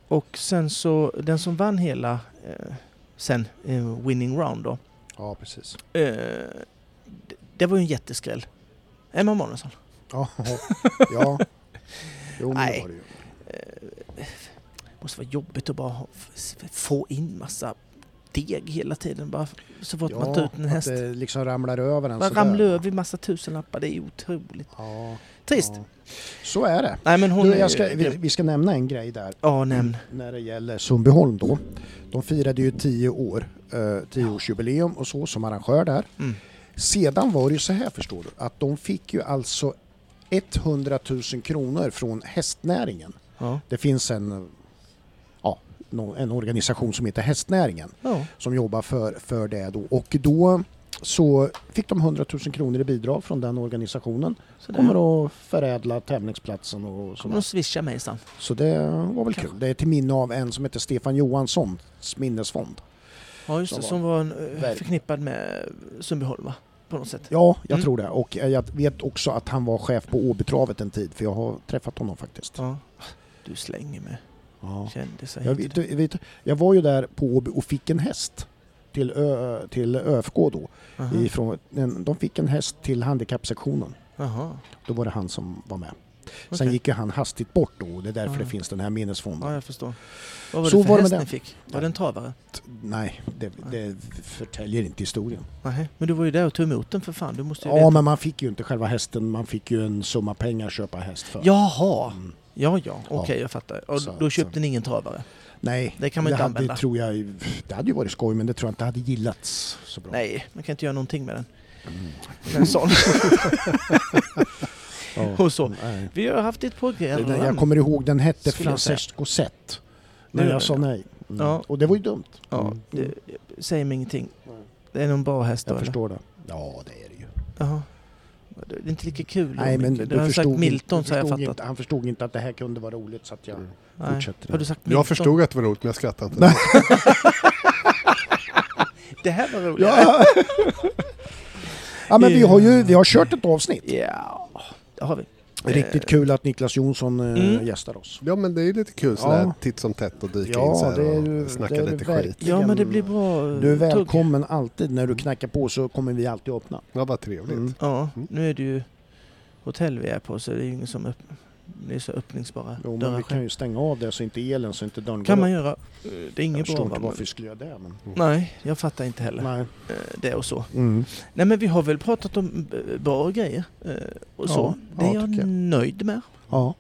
Och sen så, den som vann hela eh, sen, eh, winning round då, Ja, precis. eh, det, var ju en jätteskräll. Emma Emanuelsson. Ja, ja. Jo, men det Nej. var det ju. Eh, måste vara jobbigt att bara ha- få in massa deg hela tiden bara så fort man tar ut en att häst. det liksom ramlar över en Man sådär. ramlar över massa tusenlappar, det är otroligt. Ja, Trist. ja. Så är det. Nej men hon Du, är jag ska, ju vi, grym. vi ska nämna en grej där Ja, nämn. när det gäller Sundbyholm då. De firade ju 10 år, eh, 10 årsjubileum och så som arrangör där. Mm. Sedan var det ju så här förstår du, att de fick ju alltså 100 000 kronor från hästnäringen. Ja. Det finns en, ja, en organisation som heter Hästnäringen ja. som jobbar för, för det då. Och då så fick de 100 000 kronor i bidrag från den organisationen. Så Kommer att förädla tävlingsplatsen och sådär. att swisha mig sen. Så det var väl Kanske. kul. Det är till minne av en som heter Stefan Johanssons minnesfond. Ja just Som det, var- som var en, eh, Verk. förknippad med Sundbyholm va? På något sätt. Ja, jag Mm. tror det. Och jag vet också att han var chef på Åbytravet en tid, för jag har träffat honom faktiskt. Ja. Du slänger med Ja. kändisar Jag, vet, vet, jag var ju där på Åby och fick en häst till, Ö, till ÖFK då. Aha. Ifrån, de fick en häst till handikappsektionen. Jaha. Då var det han som var med. Sen Okej. gick ju han hastigt bort då och det är därför Ja. det finns den här minnesfonden. Ja, jag förstår. Vad var Så det för var det häst ni den. fick? Var det en travare? Nej, det, det förtäljer inte historien. Nej. Men du var ju där och tog emot den för fan. Du måste Ja, veta. men man fick ju inte själva hästen, man fick ju en summa pengar att köpa häst för. Jaha! Mm. Ja, ja. Okej, Ja. jag fattar. Och Så- då köpte så. ni ingen travare? Nej, Det kan man inte hade, använda. Tror jag, det hade ju varit skoj, men det tror jag inte hade gillats så bra. Nej, man kan inte göra någonting med den. Mm. En sån. Ja. Och så. Nej. Vi har haft ett program. Jag kommer ihåg den hette. Francesco. Men Nu- jag sa nej. Mm. Ja. Och det var ju dumt. Ja, Mm. det säger mig ingenting. Det är någon bra häst då, Jag eller? förstår det. Ja, det är det ju. Jaha. Det är inte lika kul. Nej, men du Du har sagt Milton så har jag fattat. inte, han förstod inte att det här kunde vara roligt så att jag Mm. Nej. fortsätter. Har du sagt Milton? Jag förstod att det var roligt men jag skrattade inte. Nej. Det här var roligt. Ja. ja, men vi har ju vi har kört ett avsnitt. Ja, det har vi. Riktigt kul att Niklas Jonsson eh, Mm. gästar oss. Ja men det är ju lite kul sådär Ja. titt som tätt och dyka Ja, in så här det är ju- och snacka det är lite skit. Ja, men det blir bra. eh, Du är tugg. välkommen alltid. När du knackar på så kommer vi alltid öppna. Ja vad trevligt. Mm. Ja, Mm. nu är det ju hotell vi är på så det är ju ingen som upp, det är så öppningsbara Jo, men dörrar vi kan ju stänga av det så inte elen så inte dörren kan man upp. göra. Eh, Det är Jag inget förstår bra. inte va, varför vi skulle göra det. Men... Nej, jag fattar inte heller Nej. eh, det och så. Mm. Nej men vi har väl pratat om eh, bra grejer och så. Ja, det är ja, jag jag. nöjd med. Ja.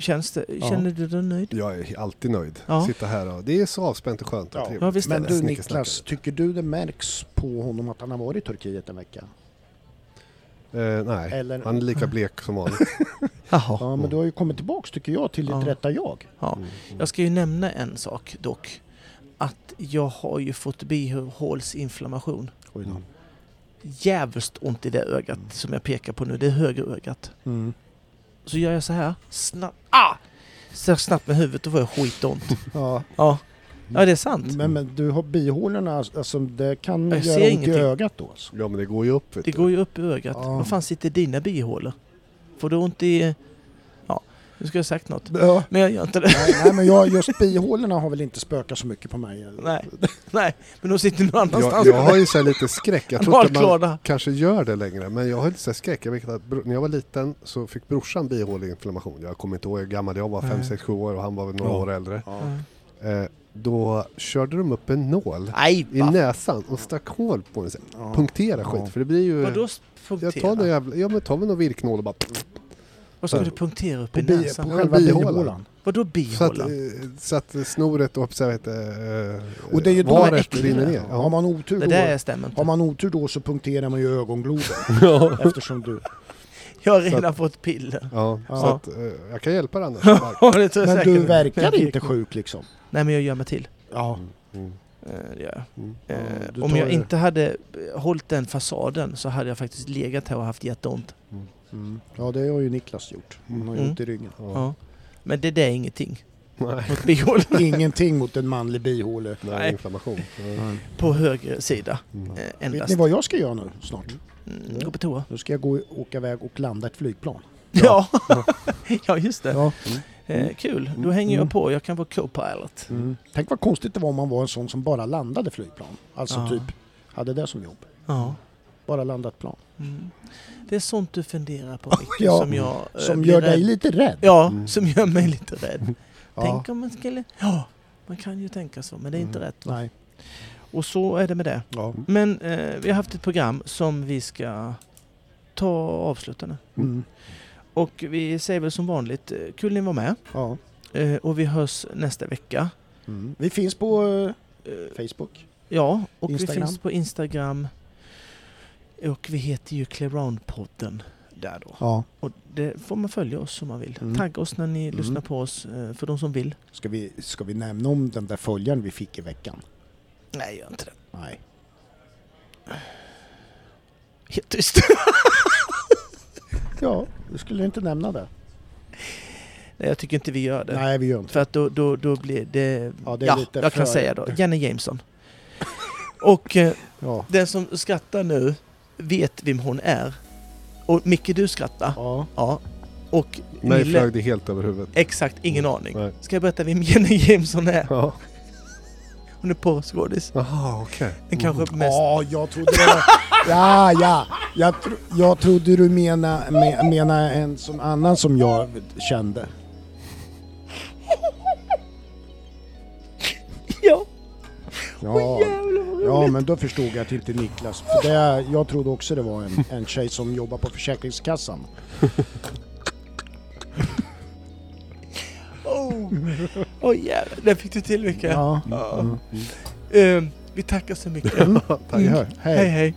Känns det, Ja. Känner du dig nöjd? Jag är alltid nöjd. Ja. Sitta här och det är så avspänt och skönt och Ja. trevligt. Ja, Men du. Niklas, tycker du det märks på honom att han har varit i Turkiet en vecka? Eh, nej, Eller, han är lika blek som vanligt. Jaha. ja, men du har ju kommit tillbaks tycker jag till ditt Ja. rätta jag. Ja. Mm. Jag ska ju nämna en sak dock. Att jag har ju fått bihålsinflammation. Oj då. Mm. Jävligt ont i det ögat som jag pekar på nu. Det är högra ögat. Mm. Så gör jag så här. Snabbt. Ah! Så snabbt med huvudet och får jag skitont. Ja. Ja. Ja, det är sant. Men, men du har bihålorna, alltså det kan Jag ser göra ont ingenting. i ögat då alltså. Ja men det går ju upp vet Det du. går ju upp i ögat. Ja. Vad fan sitter dina bihålor? Får du ont i... Ja, nu ska jag ha sagt något. Ja. Men jag gör inte det. Nej, nej men jag, just bihålorna har väl inte spökat så mycket på mig. Nej, nej. Men de sitter någon annanstans. jag, jag har ju så här lite skräck. Jag tror inte man Analklåda. kanske gör det längre. Men jag har lite så här skräck. Jag vet att bro- när jag var liten så fick brorsan bihåleinflammation. Jag kommer inte ihåg hur gammal jag var. 5, Nej. 6, 7 år och han var väl några Ja. år äldre. Ja. Mm. Eh, då körde de upp en nål Nej, i näsan och stack hål på den. Ja. Punktera Ja. skit. För det blir ju... Vadå jag tar punktera? någon jävla, ja men tar vi någon virknål och bara... Vad ska du punktera upp På, i bi, näsan? på själva bihålan. bihålan. Vadå Så att, bihålan? eh, så att snoret och så vet, eh, Och det är ju äckliga. rinner ner. Har Ja. man otur Det då, där stämmer har man otur då så punkterar man ju ögongloben. Eftersom du... Jag har redan fått piller. Ja, så Ja. att, eh, jag kan hjälpa dig annars. Ja, det tror jag Men säkert. du verkar Jag inte sjuk liksom. Nej, men jag gör mig till. Ja. Mm, Eh, Det gör jag. mm. Eh, du Om tar jag det. inte hade eh, hållit den fasaden så hade jag faktiskt legat här och haft jätteont. Mm. Ja det har ju Niklas gjort. Han har ju Mm. ont i ryggen. Ja. Ja. Men det där är ingenting Nej, mot bihål Ingenting mot en manlig bihåle. nej, inflammation. Ja. på höger sida. Mm. Eh, Vet endast. ni vad jag ska göra nu snart? Mm, gå på toa. Nu ska jag gå, åka iväg och landa ett flygplan. Ja, ja just det. Ja. Eh, kul, då hänger jag Mm. på. Jag kan vara co-pilot. Mm. Tänk vad konstigt det var om man var en sån som bara landade flygplan. Alltså Ja. typ hade det som jobb. Ja. Bara landat plan. Mm. Det är sånt du funderar på Micke, Ja, som jag eh, Som gör dig rädd. lite rädd. Ja, Mm. som gör mig lite rädd. Ja. Tänk om man skulle... Ja, man kan ju tänka så, men det är inte Mm. rätt. Va? Nej. Och så är det med det. Ja. Men eh, vi har haft ett program som vi ska ta och avsluta nu. Mm. Och vi säger väl som vanligt, eh, kul ni var med. ja. Eh, och vi hörs nästa vecka. Mm. Vi finns på eh, Eh, Facebook. ja, och Instagram. vi finns på Instagram. Och vi heter ju Clearound-podden där då. Ja. Och det får man följa oss om man vill. Mm. Tagga oss när ni Mm. lyssnar på oss, eh, för de som vill. Ska vi, ska vi nämna om den där följaren vi fick i veckan? Nej, gör inte det. Nej. Helt tyst. Ja, du skulle inte nämna det. Nej, jag tycker inte vi gör det. Nej, vi gör inte För att då, då, då blir det... Ja, det är ja lite jag kan för- säga då. Jenny Jameson. Och eh, Ja. den som skrattar nu vet vem hon är. Och Micke, du skrattar. Ja. Ja. Och Mig Nille, flög det helt över huvudet. exakt ingen aning. Nej. Ska jag berätta vem Jenny Jameson är? Ja. Hon är porrskådis. Jaha, okej. Den kanske mest... Ja, jag trodde det var... Ja, ja. Jag, tro, jag trodde du menade me, mena en som annan som jag kände. Ja. Ja, Jävlar vad ja roligt. men då förstod jag att inte Niklas. För det, jag trodde också det var en, en tjej som jobbar på Försäkringskassan. Oh, oh jävlar. Där fick du till Micke. Ja. Mm. Eh, vi tackar så mycket. Mm. Hej, hej. hej. hej.